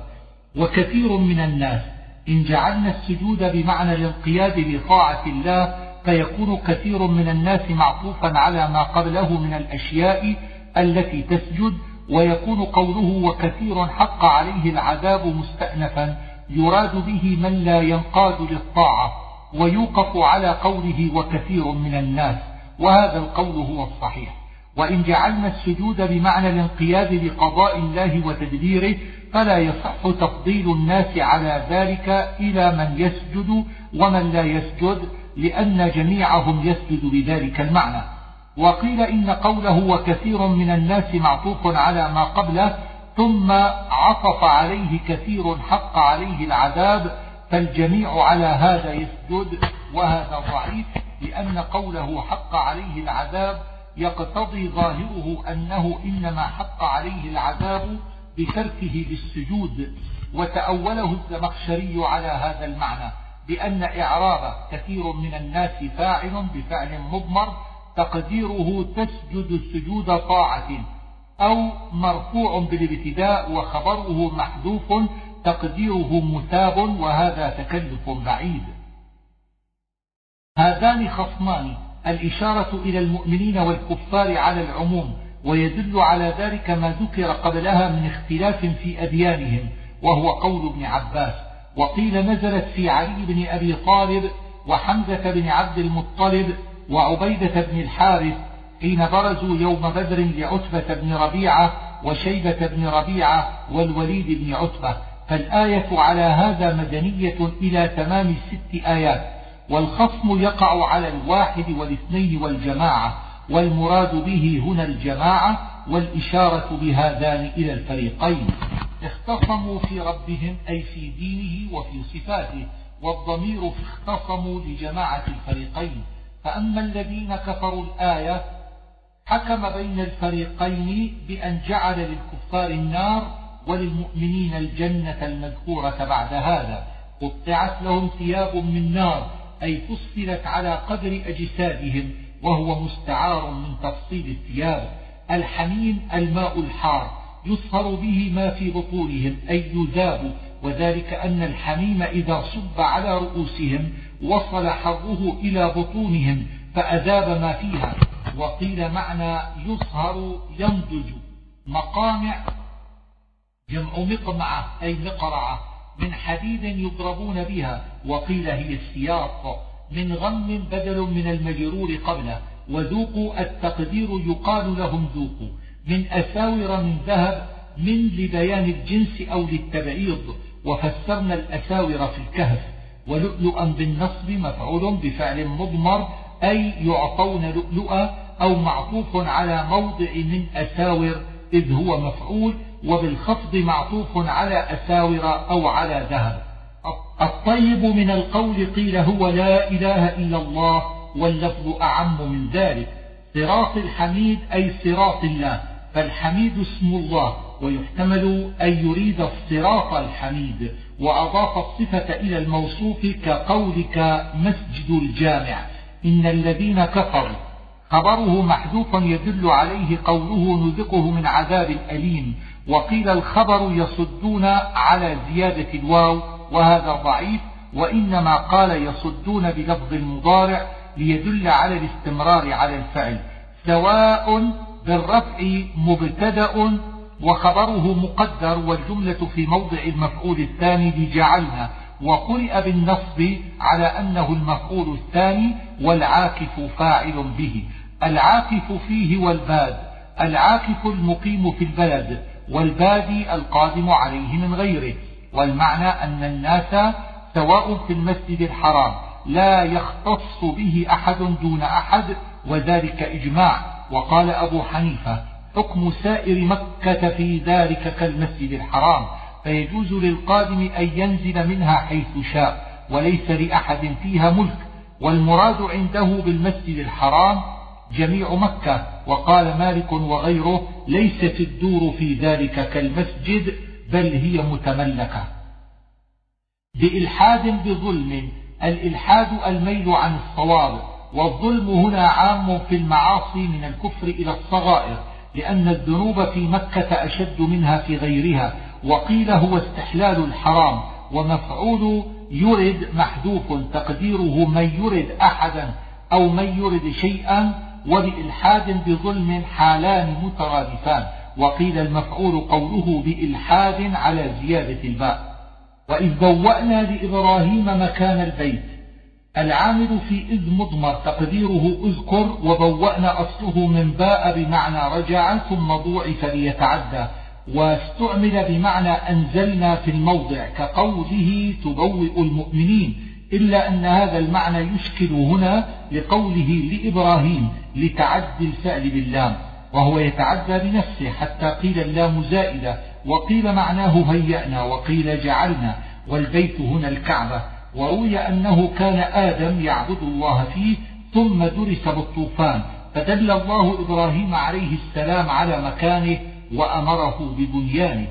وكثير من الناس إن جعلنا السجود بمعنى الانقياد لطاعة الله فيكون كثير من الناس معطوفا على ما قبله من الأشياء التي تسجد ويكون قوله وكثير حق عليه العذاب مستأنفا يراد به من لا ينقاد للطاعة ويوقف على قوله وكثير من الناس وهذا القول هو الصحيح وإن جعلنا السجود بمعنى الانقياد لقضاء الله وتدبيره فلا يصح تفضيل الناس على ذلك إلى من يسجد ومن لا يسجد لأن جميعهم يسجد بذلك المعنى وقيل إن قوله وكثير من الناس معطوف على ما قبله ثم عطف عليه كثير حق عليه العذاب فالجميع على هذا يسجد وهذا ضعيف لأن قوله حق عليه العذاب يقتضي ظاهره أنه إنما حق عليه العذاب بتركه للسجود وتأوله الزمخشري على هذا المعنى بأن إعراب كثير من الناس فاعل بفعل مضمر تقديره تسجد سجود طاعة أو مرفوع بالابتداء وخبره محذوف تقديره مثاب وهذا تكلف بعيد. هذان خصمان الإشارة إلى المؤمنين والكفار على العموم ويدل على ذلك ما ذكر قبلها من اختلاف في أديانهم وهو قول ابن عباس وقيل نزلت في علي بن أبي طالب وحمزة بن عبد المطلب وعبيدة بن الحارث حين برزوا يوم بدر لعتبة بن ربيعة وشيبة بن ربيعة والوليد بن عتبة فالآية على هذا مدنية إلى تمام ست آيات والخصم يقع على الواحد والاثنين والجماعة والمراد به هنا الجماعة والإشارة بهذان إلى الفريقين. اختصموا في ربهم أي في دينه وفي صفاته والضمير اختصموا لجماعة الفريقين. فأما الذين كفروا الآية حكم بين الفريقين بأن جعل للكفار النار وللمؤمنين الجنة المذكورة بعد هذا. قطعت لهم ثياب من نار أي فصلت على قدر أجسادهم وهو مستعار من تفصيل الثياب. الحميم الماء الحار يصهر به ما في بطونهم أي يذاب. وذلك أن الحميم إذا صب على رؤوسهم وصل حره إلى بطونهم فأذاب ما فيها. وقيل معنى يصهر ينضج. مقامع جمع مقمعة أي مقرعة من حديد يضربون بها. وقيل هي السياط من غم بدل من المجرور قبله. وذوقوا التقدير يقال لهم ذوقوا. من أساور من ذهب من لبيان الجنس أو للتبعيض. وفسرنا الأساور في الكهف. ولؤلؤا بالنصب مفعول بفعل مضمر أي يعطون لؤلؤا أو معطوف على موضع من أساور إذ هو مفعول وبالخفض معطوف على أساور أو على ذهب. الطيب من القول قيل هو لا إله إلا الله واللفظ أعم من ذلك. صراط الحميد أي صراط الله فالحميد اسم الله ويحتمل أن يريد الصراط الحميد. وأضاف الصفة إلى الموصوف كقولك مسجد الجامع. إن الذين كفروا خبره محذوف يدل عليه قوله نذقه من عذاب أليم وقيل الخبر يصدون على زيادة الواو وهذا ضعيف وإنما قال يصدون بلفظ المضارع ليدل على الاستمرار على الفعل سواء بالرفع مبتدأ وخبره مقدر والجملة في موضع المفعول الثاني لجعلنا وقرئ بالنصب على أنه المفعول الثاني والعاكف فاعل به. العاكف فيه والباد العاكف المقيم في البلد والبادي القادم عليه من غيره. والمعنى أن الناس سواء في المسجد الحرام لا يختص به أحد دون أحد وذلك إجماع. وقال أبو حنيفة حكم سائر مكة في ذلك كالمسجد الحرام فيجوز للقادم أن ينزل منها حيث شاء وليس لأحد فيها ملك. والمراد عنده بالمسجد الحرام جميع مكة وقال مالك وغيره ليست الدور في ذلك كالمسجد بل هي متملكة. بإلحاد بظلم الإلحاد الميل عن الصواب والظلم هنا عام في المعاصي من الكفر إلى الصغائر لأن الذنوب في مكة أشد منها في غيرها وقيل هو استحلال الحرام ومفعول يرد محذوف تقديره من يرد أحدا أو من يرد شيئا وبإلحاد بظلم حالان مترادفان وقيل المفعول قوله بإلحاد على زيادة الباء وإذ بوأنا لإبراهيم مكان البيت العامل في إذ مضمر تقديره أذكر وبوأنا أصله من باء بمعنى رجع ثم ضوعف ليتعدى واستعمل بمعنى أنزلنا في الموضع كقوله تبوئ المؤمنين إلا أن هذا المعنى يشكل هنا لقوله لإبراهيم لتعدي الفعل باللام وهو يتعدى بنفسه حتى قيل اللام زائدة وقيل معناه هيأنا وقيل جعلنا والبيت هنا الكعبة. وروي أنه كان آدم يعبد الله فيه ثم درس بالطوفان فدل الله إبراهيم عليه السلام على مكانه وأمره ببنيانه.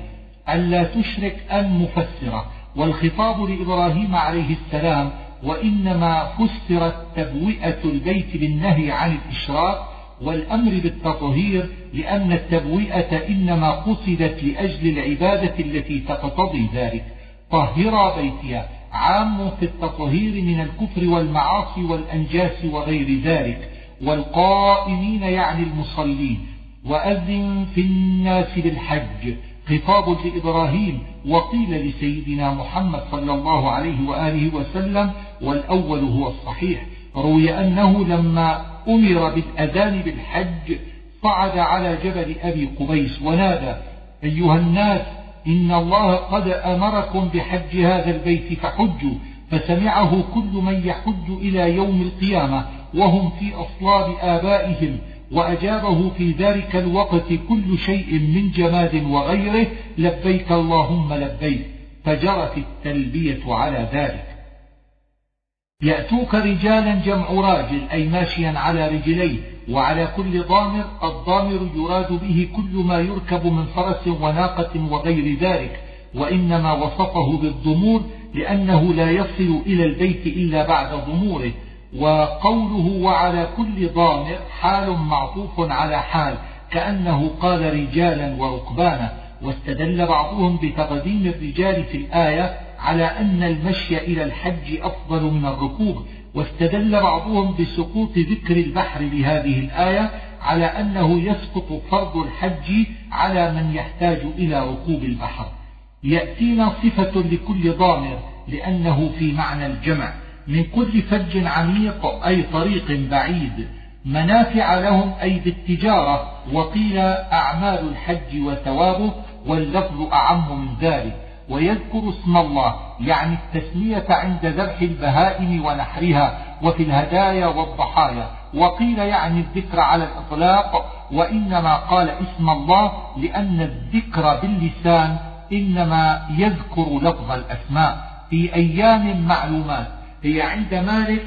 ألا تشرك أن مفسرة والخطاب لإبراهيم عليه السلام وإنما فسرت تبوئة البيت بالنهي عن الإشراك والأمر بالتطهير لأن التبوئة إنما قصدت لأجل العبادة التي تقتضي ذلك. طهر بيتها. عام في التطهير من الكفر والمعاصي والأنجاس وغير ذلك والقائمين يعني المصلين. وأذن في الناس بالحج خطاب لإبراهيم وقيل لسيدنا محمد صلى الله عليه وآله وسلم والأول هو الصحيح. روي أنه لما أمر بالأذان بالحج صعد على جبل أبي قبيس ونادى أيها الناس إن الله قد أمركم بحج هذا البيت فحجوا فسمعه كل من يحج إلى يوم القيامة وهم في أصلاب آبائهم وأجابه في ذلك الوقت كل شيء من جماد وغيره لبيك اللهم لبيك فجرت التلبية على ذلك. يأتوك رجالا جمع راجل أي ماشيا على رجليه وعلى كل ضامر الضامر يراد به كل ما يركب من فرس وناقة وغير ذلك وإنما وصفه بالضمور لأنه لا يصل إلى البيت إلا بعد ضموره. وقوله وعلى كل ضامر حال معطوف على حال كأنه قال رجالا وركبانا. واستدل بعضهم بتقديم الرجال في الآية على أن المشي إلى الحج أفضل من الركوب واستدل بعضهم بسقوط ذكر البحر بهذه الآية على أنه يسقط فرض الحج على من يحتاج إلى ركوب البحر. يأتينا صفة لكل ضامر لأنه في معنى الجمع. من كل فج عميق أي طريق بعيد. منافع لهم أي بالتجارة. وقيل أعمال الحج وثوابه واللفظ أعم من ذلك. ويذكر اسم الله يعني التسمية عند ذبح البهائم ونحرها وفي الهدايا والضحايا. وقيل يعني الذكر على الإطلاق وإنما قال اسم الله لأن الذكر باللسان إنما يذكر لفظ الأسماء. في أيام معلومات هي عند مالك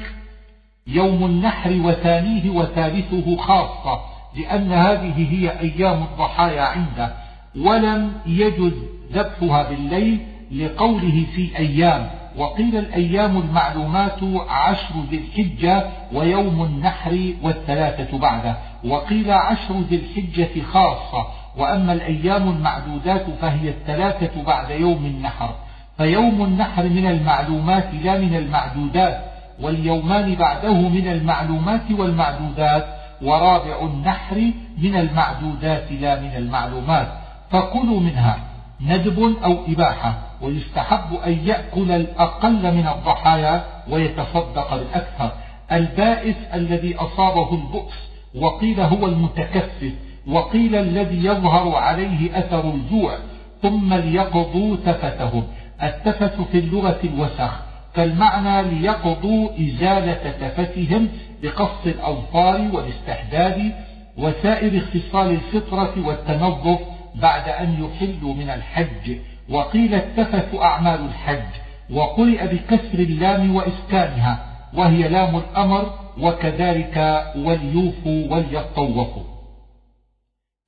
يوم النحر وثانيه وثالثه خاصة لأن هذه هي أيام الضحايا عنده. ولم يجز ذبحها بالليل لقوله في أيام وقيل الأيام المعلومات عشر ذي الحجة ويوم النحر والثلاثة بعده وقيل عشر ذي الحجة خاصة وأما الأيام المعدودات فهي الثلاثة بعد يوم النحر فيوم النحر من المعلومات لا من المعدودات واليومان بعده من المعلومات والمعدودات ورابع النحر من المعدودات لا من المعلومات فكلوا منها. ندب أو إباحة ويستحب أن يأكل الأقل من الضحايا ويتصدق بالأكثر البائس الذي أصابه البؤس وقيل هو المتكفف وقيل الذي يظهر عليه أثر الجوع ثم ليقضوا تفتهم. التفت في اللغة الوسخ فالمعنى ليقضوا إزالة تفتهم بقص الأظفار والاستحداد وسائر خصال الفطرة والتنظف بعد أن يحلوا من الحج وقيل التفت أعمال الحج وقرئ بكسر اللام وإسكانها وهي لام الأمر وكذلك وليوفوا وليطوفوا.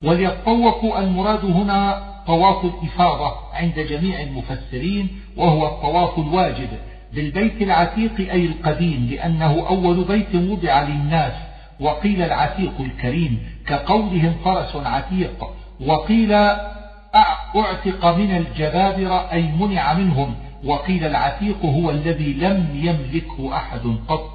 وليطوفوا المراد هنا طواف الإفاضة عند جميع المفسرين وهو الطواف الواجب بالبيت العتيق أي القديم لأنه أول بيت وضع للناس وقيل العتيق الكريم كقولهم فرس عتيق. وقيل أعتق من الجبابرة أي منع منهم. وقيل العتيق هو الذي لم يملكه أحد قط.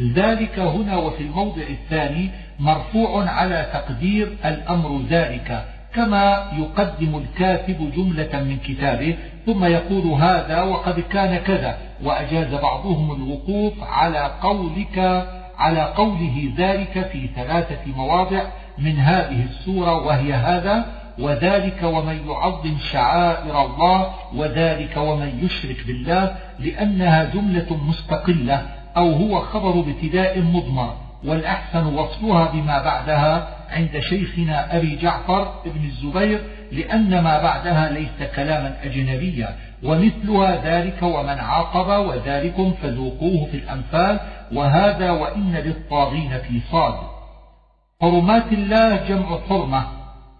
ذلك هنا وفي الموضع الثاني مرفوع على تقدير الأمر ذلك كما يقدم الكاتب جملة من كتابه ثم يقول هذا وقد كان كذا وأجاز بعضهم الوقوف على قولك على قوله ذلك في ثلاثة مواضع من هذه السورة وهي هذا وذلك ومن يعظم شعائر الله وذلك ومن يشرك بالله لأنها جملة مستقلة أو هو خبر ابتداء مضمر. والأحسن وصلها بما بعدها عند شيخنا أبي جعفر بن الزبير لأن ما بعدها ليس كلاما أجنبيا ومثلها ذلك ومن عاقب وذلكم فذوقوه في الأنفال وهذا وإن للطاغين في صاد. حرمات الله جمع حرمة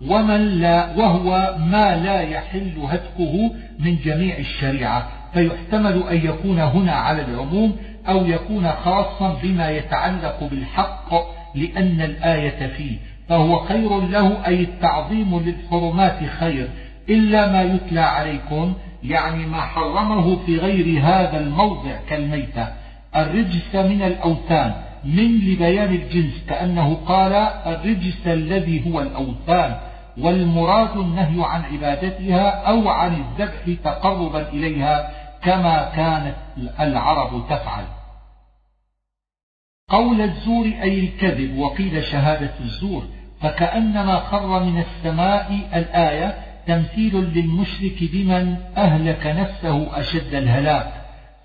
ومن لا وهو ما لا يحل هتكه من جميع الشريعة. فيحتمل أن يكون هنا على العموم أو يكون خاصا بما يتعلق بالحق لأن الآية فيه. فهو خير له أي التعظيم للحرمات خير. إلا ما يتلى عليكم يعني ما حرمه في غير هذا الموضع كالميتة. الرجس من الأوثان. من لبيان الجنس كأنه قال الرجس الذي هو الأوثان والمراد النهي عن عبادتها أو عن الذبح تقربا إليها كما كانت العرب تفعل. قول الزور أي الكذب وقيل شهادة الزور فكأنما خر من السماء الآية تمثيل للمشرك بمن أهلك نفسه أشد الهلاك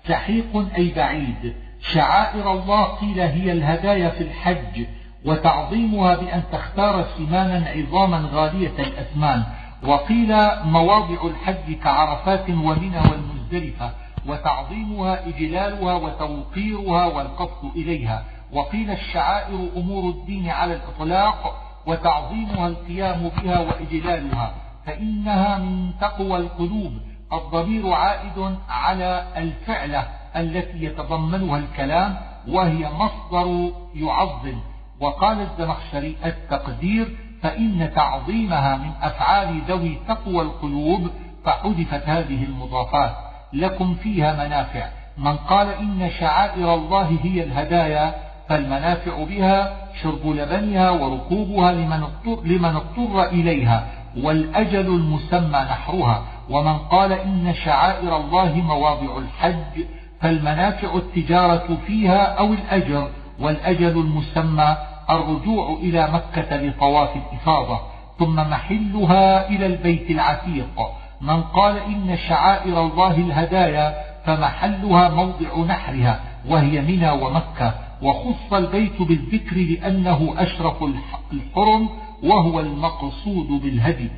سحيق أي بعيد. شعائر الله قيل هي الهدايا في الحج وتعظيمها بأن تختار سمانا عظاما غالية الأثمان وقيل مواضع الحج كعرفات ومنى والمزدلفة وتعظيمها إجلالها وتوقيرها والقصد إليها وقيل الشعائر أمور الدين على الإطلاق وتعظيمها القيام بها وإجلالها فإنها من تقوى القلوب الضمير عائد على الفعلة. التي يتضمنها الكلام وهي مصدر يعظم. وقال الزمخشري التقدير فإن تعظيمها من أفعال ذوي تقوى القلوب فحذفت هذه المضافات. لكم فيها منافع. من قال إن شعائر الله هي الهدايا فالمنافع بها شرب لبنها وركوبها لمن اضطر, لمن اضطر إليها والأجل المسمى نحرها. ومن قال إن شعائر الله مواضع الحج فالمنافع التجارة فيها أو الأجر والأجل المسمى الرجوع إلى مكة لطواف الإفاضة ثم محلها إلى البيت العتيق. من قال إن شعائر الله الهدايا فمحلها موضع نحرها وهي منى ومكة. وخص البيت بالذكر لأنه أشرف الحرم وهو المقصود بالهدي.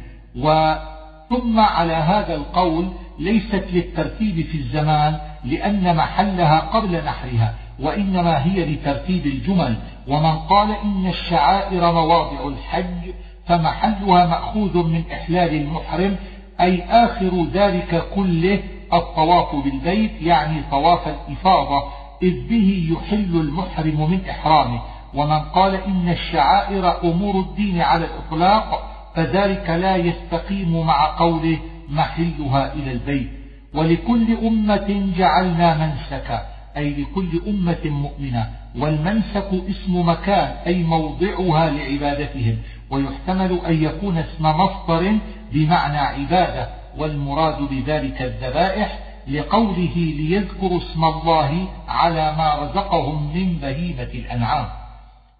ثم على هذا القول ليست للترتيب في الزمان لأن محلها قبل نحرها وإنما هي لترتيب الجمل. ومن قال إن الشعائر مواضع الحج فمحلها مأخوذ من إحلال المحرم أي آخر ذلك كله الطواف بالبيت يعني طواف الإفاضة إذ به يحل المحرم من إحرامه. ومن قال إن الشعائر أمور الدين على الإطلاق فذلك لا يستقيم مع قوله محلها إلى البيت. ولكل أمة جعلنا منسكا أي لكل أمة مؤمنة. والمنسك اسم مكان أي موضعها لعبادتهم. ويحتمل أن يكون اسم مصدر بمعنى عبادة. والمراد بذلك الذبائح لقوله ليذكروا اسم الله على ما رزقهم من بهيمة الأنعام.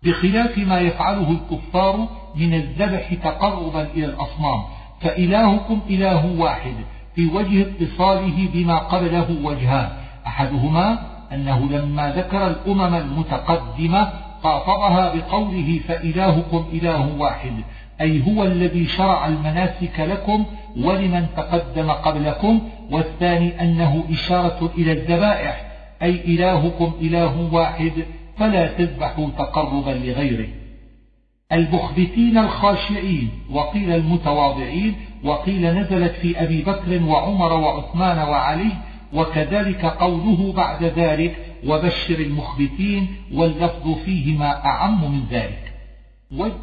بخلاف ما يفعله الكفار من الذبح تقربا إلى الأصنام. فإلهكم إله واحد في وجه اتصاله بما قبله وجهان. أحدهما أنه لما ذكر الأمم المتقدمة خاطبها بقوله فإلهكم إله واحد أي هو الذي شرع المناسك لكم ولمن تقدم قبلكم والثاني أنه إشارة إلى الذبائح أي إلهكم إله واحد فلا تذبحوا تقربا لغيره. المخبتين الخاشعين وقيل المتواضعين وقيل نزلت في أبي بكر وعمر وعثمان وعلي وكذلك قوله بعد ذلك وبشر المخبتين واللفظ فيهما أعم من ذلك.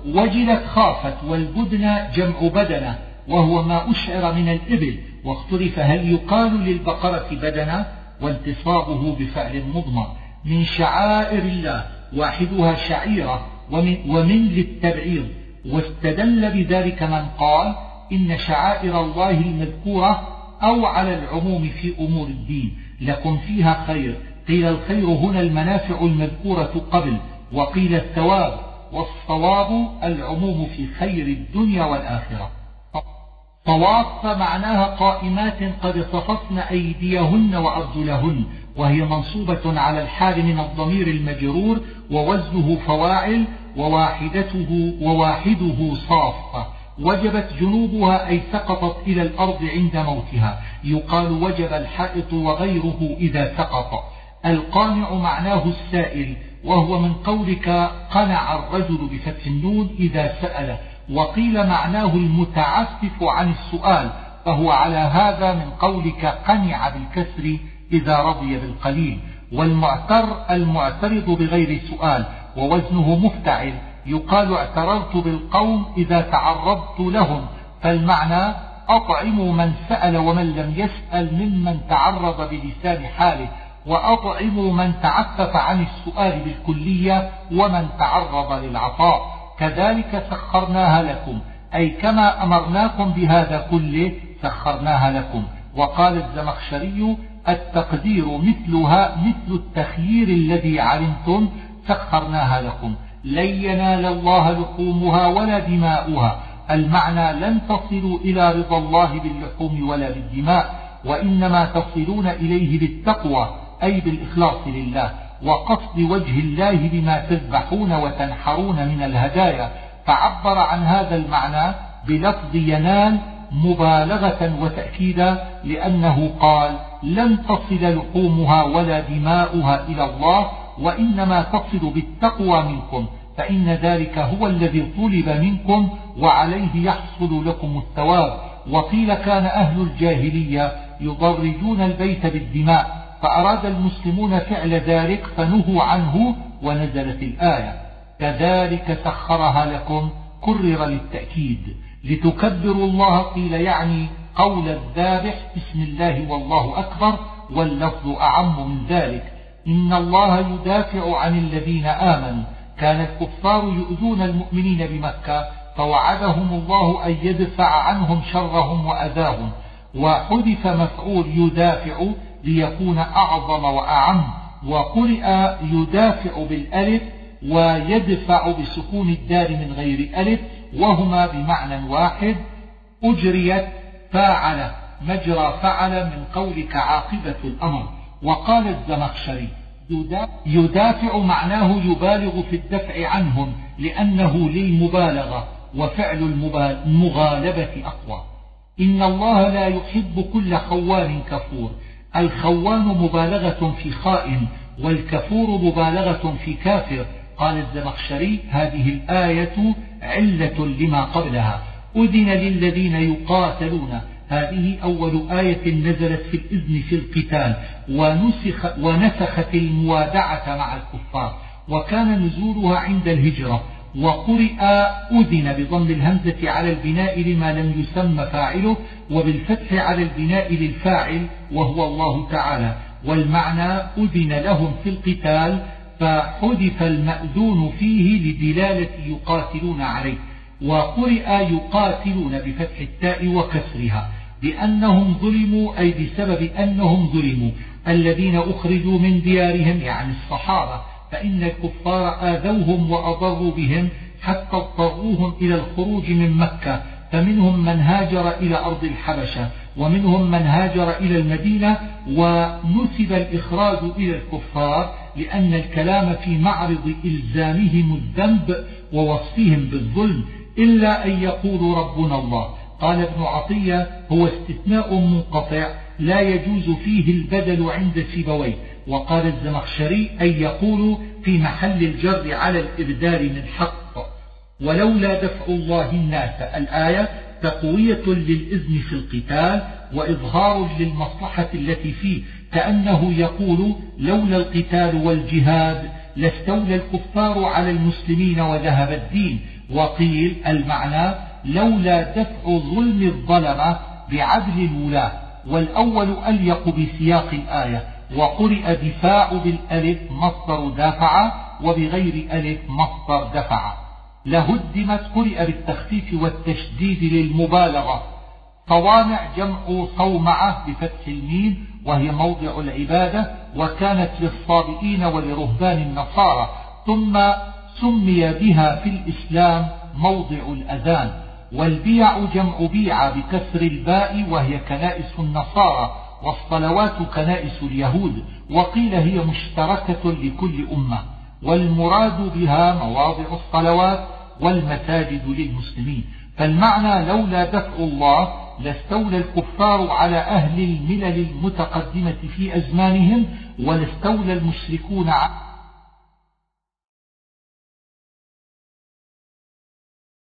وجلت خافت والبدن جمع بدنة وهو ما أشعر من الإبل واختلف هل يقال للبقرة بدنة؟ وانتصابه بفعل مضمر. من شعائر الله واحدها شعيرة ومن, ومن للتبعيض واستدل بذلك من قال إن شعائر الله المذكورة أو على العموم في أمور الدين. لكم فيها خير. قيل الخير هنا المنافع المذكورة قبل وقيل الثواب والصواب العموم في خير الدنيا والآخرة. طواف معناها قائمات قد صففن أيديهن وأرجلهن. وهي منصوبة على الحال من الضمير المجرور ووزنه فواعل وواحدته وواحده صافة. وجبت جنوبها أي سقطت إلى الأرض عند موتها. يقال وجب الحائط وغيره إذا سقط. القانع معناه السائل وهو من قولك قنع الرجل بفتح النون إذا سأل وقيل معناه المتعفف عن السؤال فهو على هذا من قولك قنع بالكسر إذا رضي بالقليل والمعتر المعترض بغير سؤال ووزنه مفتعل يقال اعترضت بالقوم إذا تعرضت لهم فالمعنى أطعموا من سأل ومن لم يسأل ممن تعرض بلسان حاله وأطعموا من تعفف عن السؤال بالكلية ومن تعرض للعطاء. كذلك سخرناها لكم أي كما أمرناكم بهذا كله سخرناها لكم. وقال الزمخشري التقدير مثلها مثل التخيير الذي علمتم سخرناها لكم. لن ينال الله لحومها ولا دماؤها. المعنى لن تصلوا إلى رضا الله باللحوم ولا بالدماء وإنما تصلون إليه بالتقوى أي بالإخلاص لله وقصد وجه الله بما تذبحون وتنحرون من الهدايا. فعبر عن هذا المعنى بلفظ ينال مبالغة وتأكيدا لأنه قال لن تصل لحومها ولا دماؤها إلى الله وإنما تصل بالتقوى منكم فإن ذلك هو الذي طلب منكم وعليه يحصل لكم الثواب. وقيل كان أهل الجاهلية يضرجون البيت بالدماء فأراد المسلمون فعل ذلك فنهوا عنه ونزلت الآية. كذلك سخرها لكم كرر للتأكيد. لتكبروا الله قيل يعني قول الذابح بسم الله والله أكبر واللفظ أعم من ذلك. إن الله يدافع عن الذين آمنوا. كان الكفار يؤذون المؤمنين بمكة فوعدهم الله أن يدفع عنهم شرهم وأذاهم. وحذف مفعول يدافع ليكون أعظم وأعم. وقرئ يدافع بالألف ويدفع بسكون الدار من غير ألف وهما بمعنى واحد أجريت فاعل مجرى فعل من قولك عاقبة الأمر. وقال الزمخشري يدافع معناه يبالغ في الدفع عنهم لأنه للمبالغة وفعل المغالبة أقوى. إن الله لا يحب كل خوان كفور. الخوان مبالغة في خائن والكفور مبالغة في كافر. قال الزمخشري هذه الآية علة لما قبلها. أذن للذين يقاتلون. هذه أول آية نزلت في الإذن في القتال. ونسخ ونسخت الموادعة مع الكفار. وكان نزولها عند الهجرة. وقرئ أذن بضم الهمزة على البناء لما لم يسمى فاعله. وبالفتح على البناء للفاعل. وهو الله تعالى. والمعنى أذن لهم في القتال فحذف المأذون فيه لدلالة يقاتلون عليه وقرئ يقاتلون بفتح التاء وكسرها بأنهم ظلموا أي بسبب أنهم ظلموا. الذين أخرجوا من ديارهم يعني الصحابة فإن الكفار آذوهم وأضروا بهم حتى اضطروهم إلى الخروج من مكة. فمنهم من هاجر إلى أرض الحبشة ومنهم من هاجر إلى المدينة ونسب الإخراج إلى الكفار. لأن الكلام في معرض إلزامهم الذنب ووصفهم بالظلم إلا أن يقولوا ربنا الله. قال ابن عطية هو استثناء منقطع لا يجوز فيه البدل عند سيبويه. وقال الزمخشري أن يقول في محل الجر على الإبدال من حق. ولولا دفع الله الناس الآية تقوية للإذن في القتال وإظهار للمصلحة التي فيه كأنه يقول لولا القتال والجهاد لاستولى الكفار على المسلمين وذهب الدين. وقيل المعنى لولا دفع ظلم الظلمة بعدل الولاة والأول أليق بسياق الآية. وقرئ دفاع بالألف مصدر دافع وبغير ألف مصدر دفع. لهدمت قرئ بالتخفيف والتشديد للمبالغة. صوامع جمع صومعة بفتح الميم وهي موضع العبادة وكانت للصابئين ولرهبان النصارى ثم سمي بها في الإسلام موضع الأذان والبيع جمع بيع بكسر الباء وهي كنائس النصارى والصلوات كنائس اليهود وقيل هي مشتركة لكل أمة والمراد بها مواضع الصلوات والمساجد للمسلمين. فالمعنى لولا دفع الله لاستولى الكفار على أهل الملل المتقدمة في أزمانهم ولاستولى المشركون